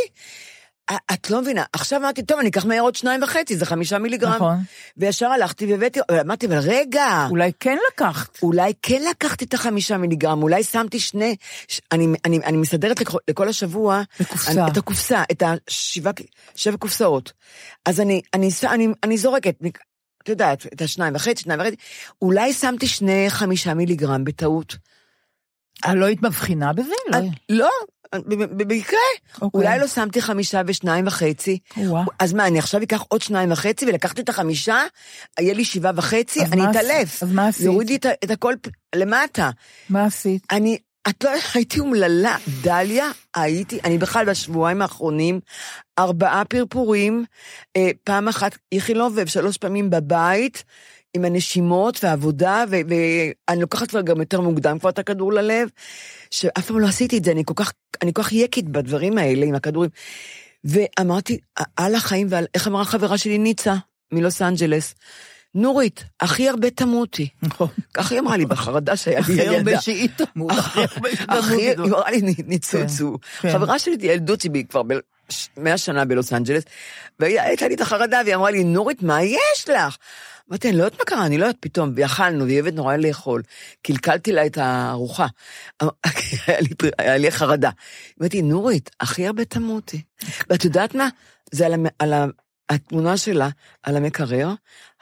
א- את לא מבינה. עכשיו אמרתי, טוב, אני אקח מהר עוד שניים וחצי, זה חמישה מיליגרם. נכון. וישר הלכתי והבאתי, אמרתי, אבל רגע, אולי כן לקחת. אולי כן לקחתי את החמישה מיליגרם, אולי שמתי שני, ש- אני, אני, אני מסדרת לכל, לכל השבוע, בקופסה. אני, את הקופסה, את השבע, שבע קופסאות. אז אני, אני, אני, אני זורקת, את יודעת, את השניים וחצי, שניים וחצי, אולי שמתי שני חמישה מיליגרם בטעות. אה, לא היית מבחינה בזה? לא. לא, במקרה. אוקיי. אולי לא שמתי חמישה ושניים וחצי. וואה. אז מה, אני עכשיו אקח עוד שניים וחצי ולקחתי את החמישה, יהיה לי שבעה וחצי, אני אתעלף. אז מה עשית? יורידי את את הכל למטה. מה עשית? אני, את לא, הייתי אומללה. דליה, הייתי, אני בכלל בשבועיים האחרונים, ארבעה פרפורים, אה, פעם אחת איכילוב ושלוש פעמים בבית, עם הנשימות והעבודה, ואני לוקחת כבר גם יותר מוקדם כבר את הכדור ללב, שאף פעם לא עשיתי את זה, אני כל כך, אני כל כך יקית בדברים האלה עם הכדורים. ואמרתי, על החיים ועל, איך אמרה חברה שלי ניצה? מלוס אנג'לס, נורית, הכי הרבה תמותי. נכון. ככה היא אמרה לי בחרדה שהיה לי הכי ילדה. הרבה שהיא תמות, הכי. הכי, היא אמרה לי ניצוצו. כן. חברה שלי ילדות שלי כבר מאה שנה בלוס אנג'לס, והייתה לי את החרדה, והיא אמרה לי, נורית, מה יש לך? אמרתי, אני לא יודעת מה קרה, אני לא יודעת, פתאום, ואכלנו, והיא אוהבת נורא לאכול. קלקלתי לה את הארוחה. פר- היה לי חרדה. אמרתי, נורית, הכי הרבה תמותי. ואת יודעת מה? זה על, התמונה שלה, על המקרר,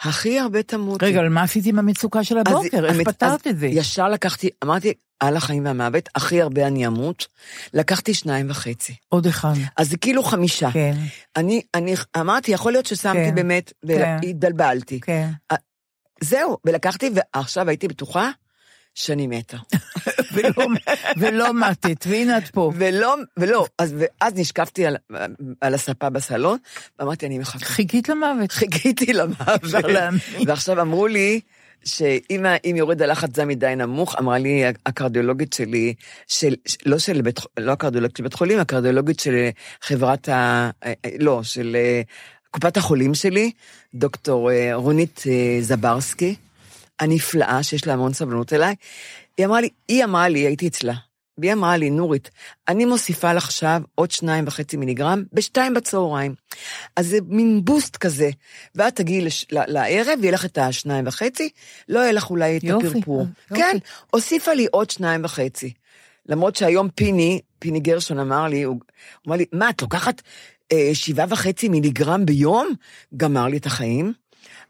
הכי הרבה תמותי. רגע, אבל מה עשית עם המצוקה של הבוקר? איך המת- פתרת אז את זה? ישר לקחתי, אמרתי, על החיים והמוות, הכי הרבה אני אמות, לקחתי שניים וחצי. עוד אחד. אז זה כאילו חמישה. כן, אני, אני אמרתי, יכול להיות ששמתי כן, באמת, כן. והתבלבלתי. כן. זהו, ולקחתי, ועכשיו הייתי בטוחה שאני מתה. ולא- ולא מתת, והנה את פה. ולא, ולא, אז, ואז נשקפתי על, על הספה בסלון, ואמרתי, אני מחכה. חיכית למוות. חיכיתי למוות. ועכשיו אמרו לי, שאם אם יורד הלחץ דם מדי נמוך, אמרה לי הקרדיולוגית שלי, של, לא של בית, לא הקרדיולוגית של בית חולים, הקרדיולוגית של חברת ה... לא, של אה, קופת החולים שלי, דוקטור אה, רונית אה, זברסקי, הנפלאה, שיש לה המון סבלנות אליי, היא אמרה לי, היא אמרה לי, הייתי אצלה, והיא אמרה לי, נורית, אני מוסיפה לך עכשיו עוד שניים וחצי מיליגרם בשתיים בצהריים. אז זה מין בוסט כזה, ואת תגיעי לש... לערב, יהיה לך את השניים וחצי, לא יהיה לך אולי את יופי, הפרפור. יופי. כן, הוסיפה לי עוד שניים וחצי. למרות שהיום פיני, פיני גרשון אמר לי, הוא הוא אמר לי, מה, את לוקחת אה, שבעה וחצי מיליגרם ביום? גמר לי את החיים.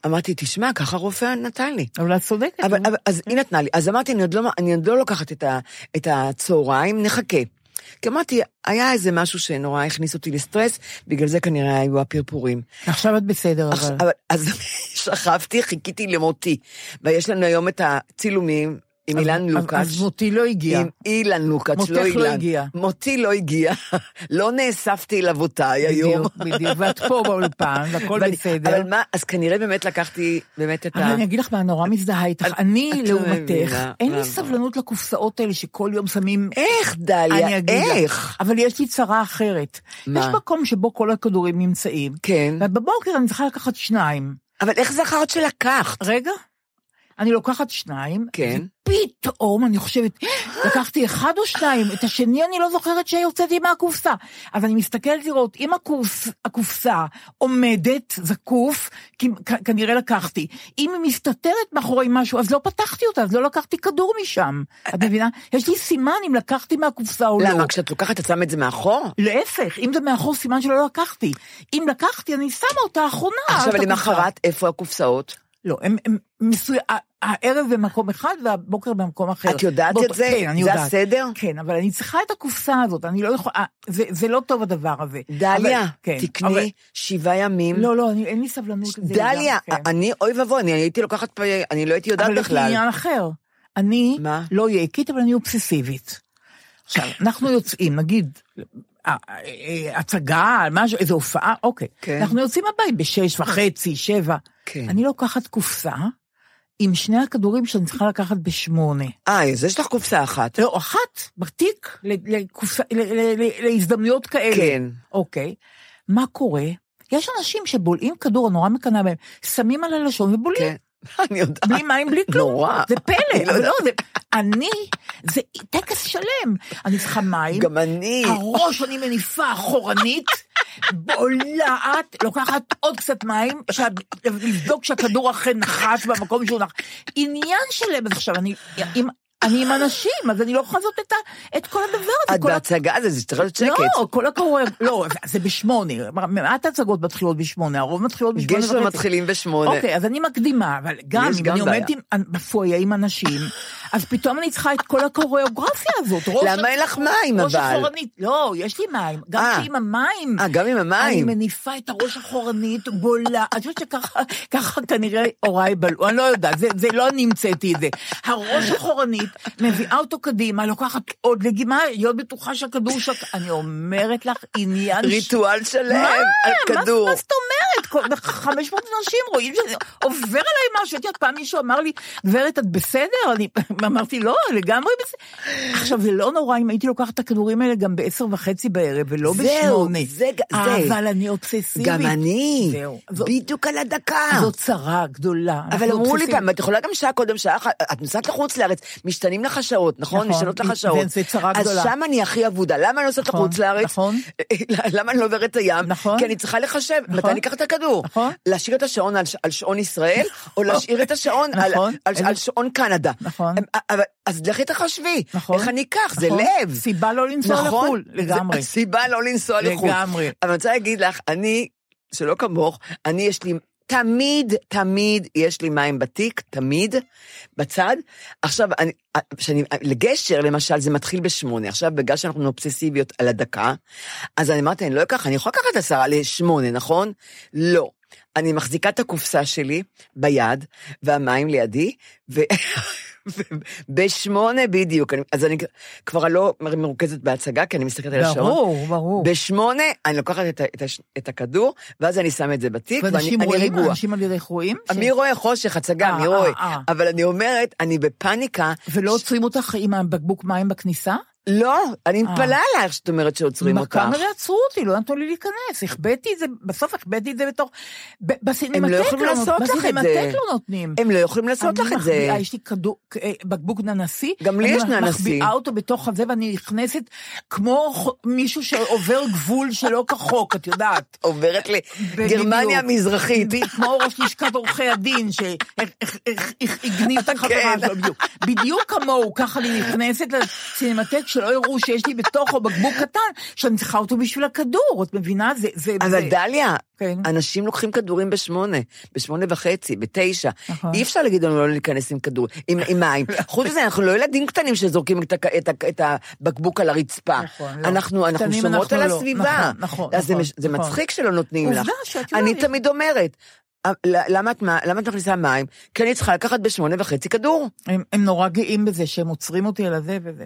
אמרתי, תשמע, ככה רופא נתן לי. אבל את צודקת. אבל. אבל, אז היא נתנה לי, אז אמרתי, אני עוד לא, אני עוד לא לוקחת את, ה, את הצהריים, נחכה. כי אמרתי, היה איזה משהו שנורא הכניס אותי לסטרס, בגלל זה כנראה היו הפרפורים. עכשיו את בסדר. אבל. אבל, אז שכבתי, חיכיתי למותי. ויש לנו היום את הצילומים עם אילן לוקאץ'. אז מותי לא הגיע. עם אילן לוקאץ', מותך לא לא אילן. הגיע. מותי לא הגיע. לא נאספתי אל אבותיי היום. בדיוק, בדיוק, ואת פה באולפן, והכל בסדר. אבל מה, אז כנראה באמת לקחתי באמת את אבל ה... אני אגיד לך מה, נורא מזדהה איתך. אני, לא לעומתך. אין לי? סבלנות לקופסאות האלה שכל יום שמים... איך, דליה? אני אגיד לך. איך? אבל יש לי צרה אחרת. מה? יש מקום שבו כל הכדורים נמצאים. כן. ובבוקר אני צריכה לקחת שניים. אבל איך זכרת שלקחת? רגע, אני לוקחת שניים, כן. פתאום אני חושבת, לקחתי אחד או שניים, את השני אני לא זוכרת שהוצאתי מהקופסה. אז אני מסתכלת לראות, אם הקופס, הקופסה עומדת זקוף, כי כנראה לקחתי. אם היא מסתתרת מאחורי משהו, אז לא פתחתי אותה, אז לא לקחתי כדור משם. את מבינה? יש לי סימן אם לקחתי מהקופסה או לא. למה, כשאת לוקחת את שמה את זה מאחור? להפך, אם זה מאחור סימן שלא לקחתי. אם לקחתי, אני שמה אותה אחרונה. עכשיו. למחרת, איפה הקופסאות? לא, הם, הם מסוים, הערב במקום אחד והבוקר במקום אחר. את יודעת בוא, את זה? כן, אני זה יודעת. הסדר? כן, אבל אני צריכה את הקופסה הזאת, אני לא יכולה, זה, זה לא טוב הדבר הזה. דליה, אבל, כן, תקני אבל, שבעה ימים. לא, לא, אני, אין לי סבלנות לזה. דליה, כן. אני, אוי ואבוי, אני הייתי לוקחת, אני לא הייתי יודעת אבל יש לי בכלל. עניין אחר. אני מה? לא יקית, אבל אני אובססיבית. עכשיו, אנחנו יוצאים, נגיד, אה, אה, הצגה, משהו, איזו הופעה, אוקיי. כן. אנחנו יוצאים הבית בשש וחצי, שבע. כן. אני לוקחת קופסה עם שני הכדורים שאני צריכה לקחת בשמונה. אה, אז יש לך קופסה אחת. לא, אחת, בתיק, לקופסה- ל- ל- ל- להזדמנויות כאלה. כן. אוקיי. מה קורה? יש אנשים שבולעים כדור, נורא מקנאה בהם, שמים על הלשון ובולעים. כן. אני יודעת. בלי מים, בלי כלום. נורא. זה פלא, לא לא. זה... אני, זה טקס שלם. אני צריכה מים. גם אני. הראש אני מניפה אחורנית, בולעת, לוקחת עוד קצת מים, לבדוק שהכדור אכן נחת במקום שהוא נחת. עניין שלם, אז עכשיו אני עם, אני עם אנשים, אז אני לא יכולה לעשות את, ה- את כל הדבר הזה. את בהצגה הזה, זה צריך להיות שקט. לא, כל הקרוב, לא, זה בשמונה. מעט הצגות מתחילות בשמונה, הרוב מתחילות בשמונה וחצי. גשר מתחילים בשמונה. אוקיי, אז אני מקדימה, אבל גם אם אני עומדת בפויה עם אנשים, אז פתאום אני צריכה את כל הקוריאוגרפיה הזאת. למה אין לך מים, ראש אבל? אחורנית, לא, יש לי מים. גם אה. שעם המים. אה, גם עם אני המים. מניפה את הראש אחורנית, בולה, אני חושבת שככה ככה כנראה הוריי בלעו, אני לא יודעת, זה, לא אני המצאתי את זה. הראש אחורנית, מביאה אותו קדימה, לוקחת עוד לגימה, להיות בטוחה שהכדור שק... אני אומרת לך, עניין... ריטואל שלם? על כדור. מה זאת אומרת? כל- 500 אנשים רואים שזה עובר עליי משהו. את יודעת, פעם מישהו אמר לי, גברת, את בסדר? אני אמרתי, לא, לגמרי בסדר. עכשיו, זה לא נורא אם הייתי לוקחת את הכדורים האלה גם בעשר וחצי בערב, ולא זהו, בשמונה. זה, זה. אבל אני אובססיבית. גם אני. זהו. זאת- בדיוק על הדקה. זאת צרה גדולה. אבל אמרו לי. פעם, את יכולה גם שעה קודם, שעה אחת, את נוסעת לחוץ לארץ, משתנים לך השעות, נכון? נכון, משתנות לך השעות. זה צרה אז גדולה. שם אני הכי אבודה. למה אני נוסעת נכון, לחוץ לארץ? נכון. למה אני לא עוברת את הים? נכון. כי אני צריכה לחשב. מתי אני אקח את הכדור? להשאיר את השעון על ש- על שעון ישראל, או להשאיר את השעון על שעון קנדה. נכון. אז לכי תחשבי, נכון. איך אני אקח? זה נכון. לב. סיבה לא לנסוע נכון? לחו"ל, לגמרי. זה סיבה לא לנסוע לחו"ל. לגמרי. אבל אני רוצה להגיד לך, אני, שלא כמוך, אני יש לי, תמיד, תמיד יש לי מים בתיק, תמיד, בצד. עכשיו, אני, שאני, לגשר, למשל, זה מתחיל בשמונה. עכשיו, בגלל שאנחנו אובססיביות על הדקה, אז אני אמרתי, אני לא אקח, אני יכולה לקחת עשרה לשמונה, נכון? לא. אני מחזיקה את הקופסה שלי ביד, והמים לידי, ו... בשמונה בדיוק, אני, אז אני כבר לא מרוכזת בהצגה, כי אני מסתכלת על השעון. ברור, ברור. בשמונה אני לוקחת את, את, את הכדור, ואז אני שם את זה בתיק, ואני רואים. אנשים על ידי רואים, ש- מי רואה חושך, הצגה, אה, מי רואה? אה, אה. אבל אני אומרת, אני בפאניקה. ולא עוצרים אותך עם הבקבוק מים בכניסה? לא, אני אה. מתפלאה עלייך שאת אומרת שעוצרים אותך. בקאמרי עצרו אותי, לא נתנו לי להיכנס, החבאתי את זה, בסוף החבאתי את זה בתור... בסינמטק הם לא יכולים לעשות לך את זה. לא נותנים. הם לא יכולים לעשות לך אני את זה. מחביאה, יש לי אה, בקבוק ננסי. גם לי יש אני ננסי. מחביאה אותו בתוך הזה, ואני נכנסת כמו מישהו שעובר גבול שלא כחוק, את יודעת. עוברת לגרמניה. המזרחית. כמו ראש לשכת עורכי הדין, שהגניב את החברה כן. בדיוק. בדיוק כמוהו, ככה אני נכנסת לסינמטק, שלא יראו שיש לי בתוכו בקבוק קטן, שאני צריכה אותו בשביל הכדור, את מבינה? זה... זה אבל זה- דליה, כן. אנשים לוקחים כדורים בשמונה, בשמונה וחצי, בתשע. נכון. אי אפשר להגיד לנו לא להיכנס עם כדור, עם, עם מים. חוץ מזה, אנחנו לא ילדים קטנים שזורקים את, את, את הבקבוק על הרצפה. נכון, לא. אנחנו, אנחנו שומרות על לא. הסביבה. נכון, נכון, אז זה, נכון, זה נכון. מצחיק שלא נותנים לך. עובדה שאת אני יודעת. תמיד אומרת, "אה, למה את, למה את מכניסה מים? כי אני צריכה לקחת בשמונה וחצי כדור. הם, הם נורא גאים בזה שהם עוצרים אותי על הזה וזה.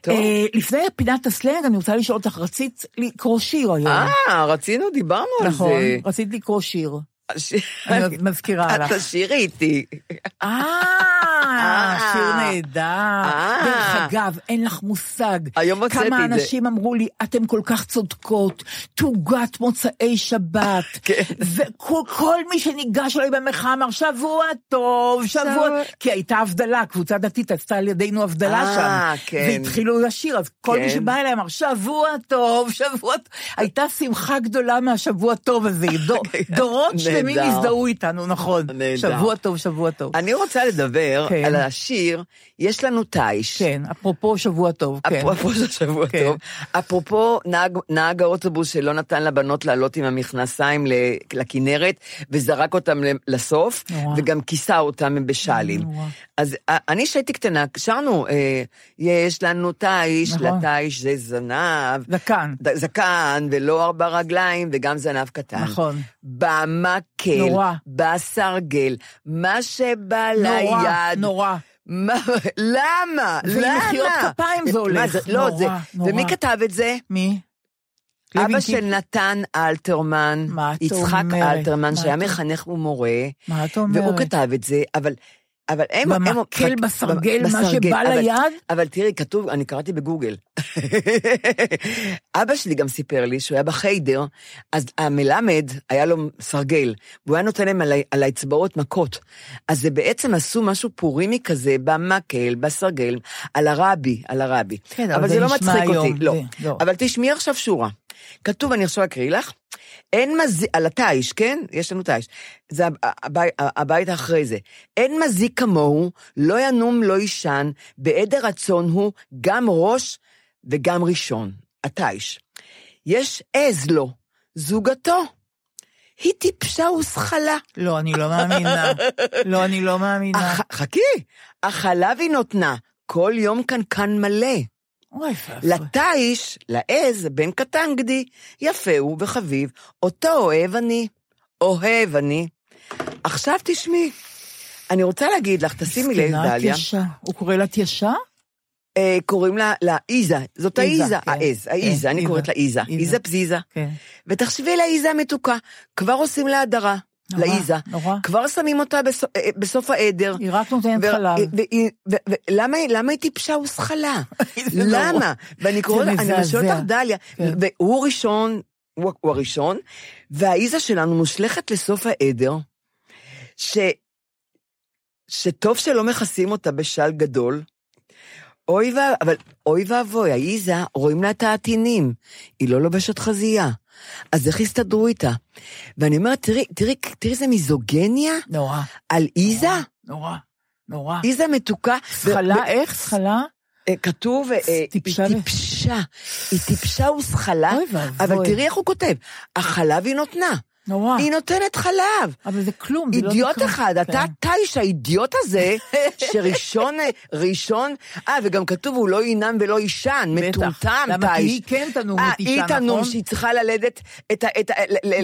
טוב. אה, לפני פינת הסלנג, אני רוצה לשאול אותך, רצית לקרוא שיר היום. אה, רצינו, דיברנו על נכון, זה. רצית לקרוא שיר. ש- אני מזכירה את לך. תשאירי איתי. אה, שיר נהדר. אה. דרך אגב, אין לך מושג. היום הוצאתי כמה את זה. אנשים אמרו לי, אתם כל כך צודקות, תוגת מוצאי שבת. כן. וכל כל מי שניגש אליי במחאה אמר, שבוע טוב, שבוע... כי הייתה הבדלה, קבוצה דתית עשתה על ידינו הבדלה אה, שם. כן. והתחילו לשיר, אז כל מי כן. שבא אליי אמר, שבוע טוב, שבוע טוב. הייתה שמחה גדולה מהשבוע טוב הזה. דור- דורות שלמים. הזדהו איתנו, נכון. שבוע טוב, שבוע טוב. אני רוצה לדבר כן. על השיר, יש לנו תיש. כן, אפרופו שבוע טוב, כן. אפרופו שבוע כן. טוב, אפרופו נהג, נהג האוטובוס שלא נתן לבנות לעלות עם המכנסיים לכנרת, וזרק אותם לסוף, נורא. וגם כיסה אותם בשאלים. נורא. אז אני שהייתי קטנה, שרנו, אה, יש לנו תיש, נכון. לתיש זה זנב. זקן. זקן, ולא ארבע רגליים, וגם זנב קטן. נכון. במקל, נורא. בסרגל, מה שבא נורא, ליד. נורא. מה, למה? למה? מחיאות כפיים זה הולך. זה, לא, נורא, זה, נורא. ומי כתב את זה? מי? אבא? של נתן אלתרמן, יצחק אומרת? אלתרמן, שהיה מחנך ומורה? והוא כתב את זה, אבל... אבל הם... הם במקל, רק- בסרגל, מה בסרגל, שבא אבל- ליד? אבל תראי, כתוב, אני קראתי בגוגל. אבא שלי גם סיפר לי שהוא היה בחיידר, אז המלמד, היה לו סרגל, והוא היה נותן להם על, על האצבעות מכות. אז זה בעצם עשו משהו פורימי כזה, במקל, בסרגל, על הרבי, על הרבי. כן, אבל אבל זה זה לא מצחיק היום, אותי, לא. זה- לא. אבל תשמעי עכשיו שורה. כתוב, אני עכשיו אקריא לך, אין מזיק, על התיש, כן? יש לנו תיש. זה הב- הבית, הבית אחרי זה. אין מזיק כמוהו, לא ינום, לא יישן, בעדר רצון הוא גם ראש וגם ראשון. התיש. יש עז לו, זוגתו. היא טיפשה ושכלה. לא, אני לא מאמינה. לא, אני לא מאמינה. חכי, החלב היא נותנה, כל יום קנקן מלא. לתיש, לעז, בן קטן גדי, יפה הוא וחביב, אותו אוהב אני, אוהב אני. עכשיו תשמעי, אני רוצה להגיד לך, תשימי לב, דליה. הוא קורא לה תיישה? אה, קוראים לה, לה איזה, זאת איזה, האיזה, כן. העז, האיזה, כן, אני איזה. קוראת לה איזה, איזה. פזיזה. כן. ותחשבי על האיזה המתוקה, כבר עושים לה הדרה. נורא, לאיזה. נורא. כבר שמים אותה בסוף, אה, בסוף העדר. היא רק נותנת ו- חלב. והיא- ו- ו- למה היא- טיפשה וזחלה? למה? ואני קוראת, אני שואלת מזעזע. אותך דליה, כן. והוא ראשון, הוא הוא הראשון, והאיזה שלנו מושלכת לסוף העדר, ש... שטוב שלא מכסים אותה בשל גדול. אוי ו... אבל אוי ואבוי, האיזה, רואים לה את העטינים. היא לא לובשת חזייה. אז איך יסתדרו איתה? ואני אומרת, תראי, תראי, תראי איזה מיזוגניה נורא, על איזה, נורא, נורא. איזה מתוקה. זכלה, איך? זכלה? אה, כתוב, אה, טיפשה היא טיפשה, היא טיפשה ואבוי. אבל תראי איך הוא כותב, החלב היא נותנה, נורא. היא נותנת חלב. אבל זה כלום, זה לא אידיוט כלום. אחד, אתה כן. טייש, האידיוט הזה, שראשון, ראשון, אה, וגם כתוב, הוא לא ינם ולא יישן. מטומטם, למה? כי. היא כן תנום אה, ותישן, היא תנום, נכון? שהיא צריכה ללדת את ה... את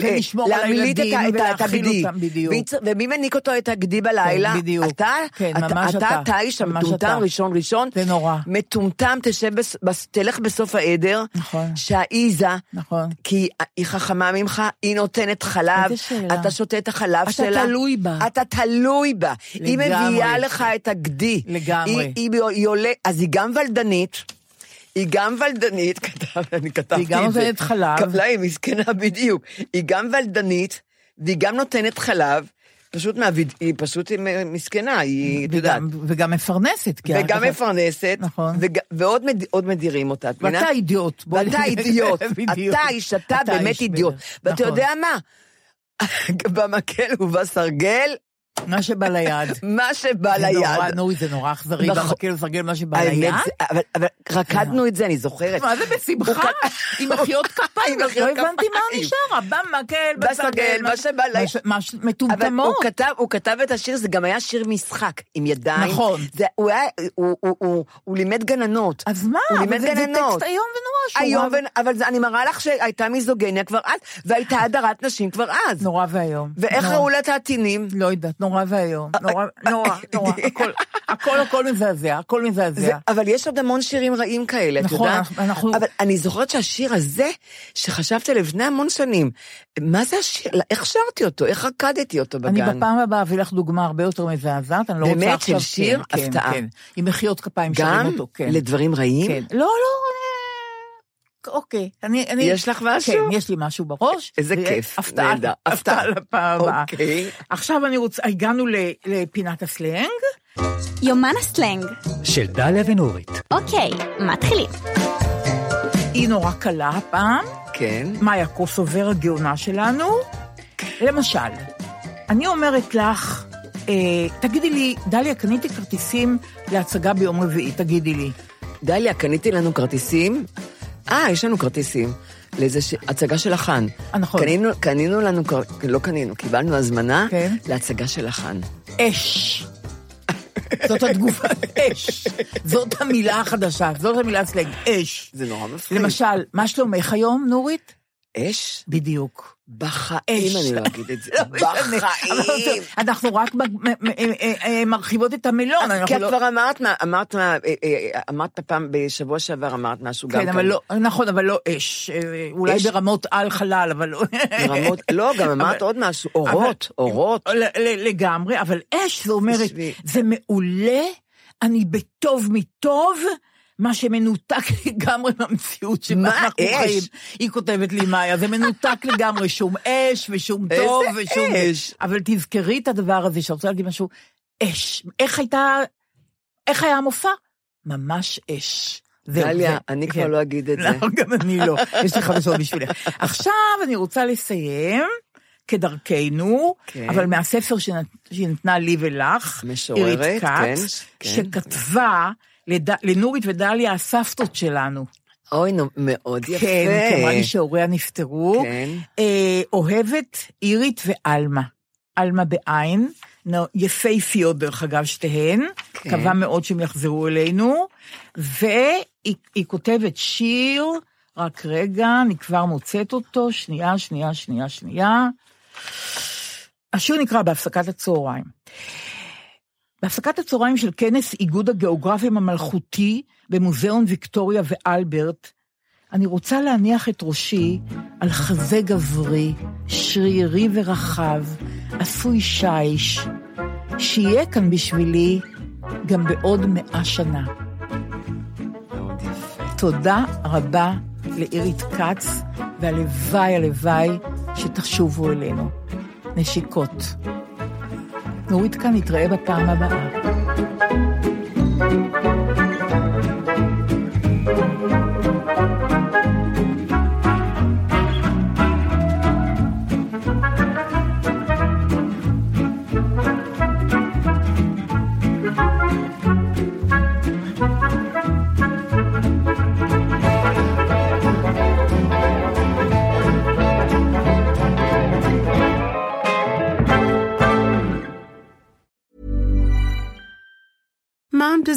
ולשמור על הילדים ולהאכיל. אותם, בדיוק. ומי מניק אותו את הגדי בלילה? כן, בדיוק. אתה? כן, ממש אתה אתה. ממש המטומטם. ראשון ראשון. זה נורא. מטומטם, תשב, תלך בסוף העדר, נכון. שהאיזה, נכון. כי היא חכמה ממך, היא נותנת חלב, איזה שאלה. אתה שותה את החלב אתה שלה. תלוי בה. אתה תלוי בה. היא לגמרי. מביאה לך את הגדי. לגמרי. היא, היא, היא עולה, אז היא גם ולדנית. היא גם ולדנית, כתב, אני כתבתי גם את זה. נותנת חלב. קבלה, היא מסכנה בדיוק. היא גם ולדנית, והיא גם נותנת חלב, פשוט מהויד... היא פשוט מסכנה, היא, את יודעת. וגם- מפרנסת. וגם מפרנסת, נכון. וג... ועוד מד... עוד מדירים אותה, את מבינה? ואתה אידיוט. ואתה אידיוט. אתה איש, אתה באמת אידיוט. ואתה נכון. יודע מה? במקל ובסרגל, מה שבא ליד. מה שבא זה נורא, ליד. נו, זה נורא אכזרי, נכון. במקל לסרגל מה שבא ליד. אבל, רקדנו את זה, אני זוכרת. מה זה בשמחה? עם מחיאות כפיים, לא הבנתי מה. נשאר, במקל, בסרגל, מה שבא ליד. מה מטומטמות. הוא כתב, את השיר, זה גם היה שיר משחק, עם ידיים. נכון. הוא, לימד גננות. אז מה? הוא לימד זה- זה גננות. טקסט איום ונורא. שהוא. אבל אני מראה לך שהייתה מיזוגניה כבר אז, והייתה הדרת נשים כבר אז. נורא ואיום. ואיך. ראו לה את העטינים? לא יודעת, נורא ואיום. נורא, אה, נורא, נורא. הכל, הכל, הכל מזעזע, הכל מזעזע. אבל יש עוד המון שירים רעים כאלה, את נכון, יודעת? אנחנו- אנחנו- אבל אני זוכרת שהשיר הזה, שחשבתי לפני המון שנים, מה זה השיר? איך שרתי אותו? איך רקדתי אותו בגן? אני בפעם הבאה אביא לך דוגמה הרבה יותר מזעזעת, אני לא רוצה באמת? עכשיו... של שיר? כן, כן, הפתעה. כן. עם מחיאות כפיים שרים גם אותו, כן. לדברים רעים? כן. לא, לא, אה, אוקיי. אני, אני... יש לך משהו? כן, יש לי משהו בראש. איזה ויש כיף, הפתעה, נהדר, הפתעה. לפעם הבאה. אוקיי. עכשיו אני רוצה, הגענו ל- לפינת הסלנג. יומן הסלנג. של דליה ונורית. אוקיי, מתחילים. היא נורא קלה הפעם. כן. מאיה קוסובר הגאונה שלנו. למשל, אני אומרת לך, אה, תגידי לי, דליה, קניתי כרטיסים להצגה ביום רביעי, תגידי לי. דליה, קניתי לנו כרטיסים? אה, יש לנו כרטיסים. לאיזה ש... הצגה של החאן. אה, נכון. קנינו, קנינו לנו, לא קנינו, קיבלנו הזמנה כן. להצגה של החאן. אש. זאת התגובה, אש. זאת המילה החדשה, זאת המילה סלנג, אש. זה נורא מפחיד. למשל, מה שלומך היום, נורית? אש? בדיוק. בחיים. אני לא אגיד את זה. לא. בחיים. אבל אנחנו רק מ- אה, אה, מרחיבות את המילון. כי את לא- כבר אמרת, מה- אמרת, מה- אה, אה, אמרת פעם, בשבוע שעבר אמרת משהו גם כן. אבל לא, נכון, אבל לא אש. אה, אולי? ברמות על חלל, אבל לא... ברמות, לא, גם אמרת עוד משהו, אורות, אורות. לגמרי, אבל אש, זה אומרת. זה מעולה, אני בטוב מטוב, מה שמנותק לגמרי מהמציאות שבה מה אנחנו אש? חיים. היא כותבת לי, מאיה, זה מנותק לגמרי, שום אש ושום טוב איזה ושום... אש? אבל תזכרי את הדבר הזה, שרוצה להגיד משהו, אש. איך הייתה, איך היה המופע? ממש אש. דליה, אני כבר כן. לא אגיד את זה. לא, גם אני לא. יש לי חדשות בשבילך. עכשיו אני רוצה לסיים, כדרכנו, כן. אבל מהספר שנת- שהיא נתנה לי ולך, משוררת, עירית כן, כץ, כן. שכתבה לד- לנורית ודליה הסבתות שלנו. אוי, נו, מאוד יפה. כן, כי אמרה לי שהוריה נפטרו. כן. אה, אוהבת אירית ועלמה. עלמה בעין, יפהפיות דרך אגב שתיהן, כן. מקווה מאוד שהם יחזרו אלינו, והיא היא כותבת שיר, רק רגע, אני כבר מוצאת אותו, שנייה, שנייה, שנייה, שנייה. השיר נקרא בהפסקת הצהריים. בהפסקת הצהריים של כנס איגוד הגיאוגרפים המלכותי במוזיאון ויקטוריה ואלברט, אני רוצה להניח את ראשי על חזה גברי, שרירי ורחב, עשוי שיש, שיהיה כאן בשבילי גם בעוד מאה שנה. תודה רבה לאירית כץ, והלוואי הלוואי שתשובו אלינו. נשיקות. נורית כאן נתראה בפעם הבאה.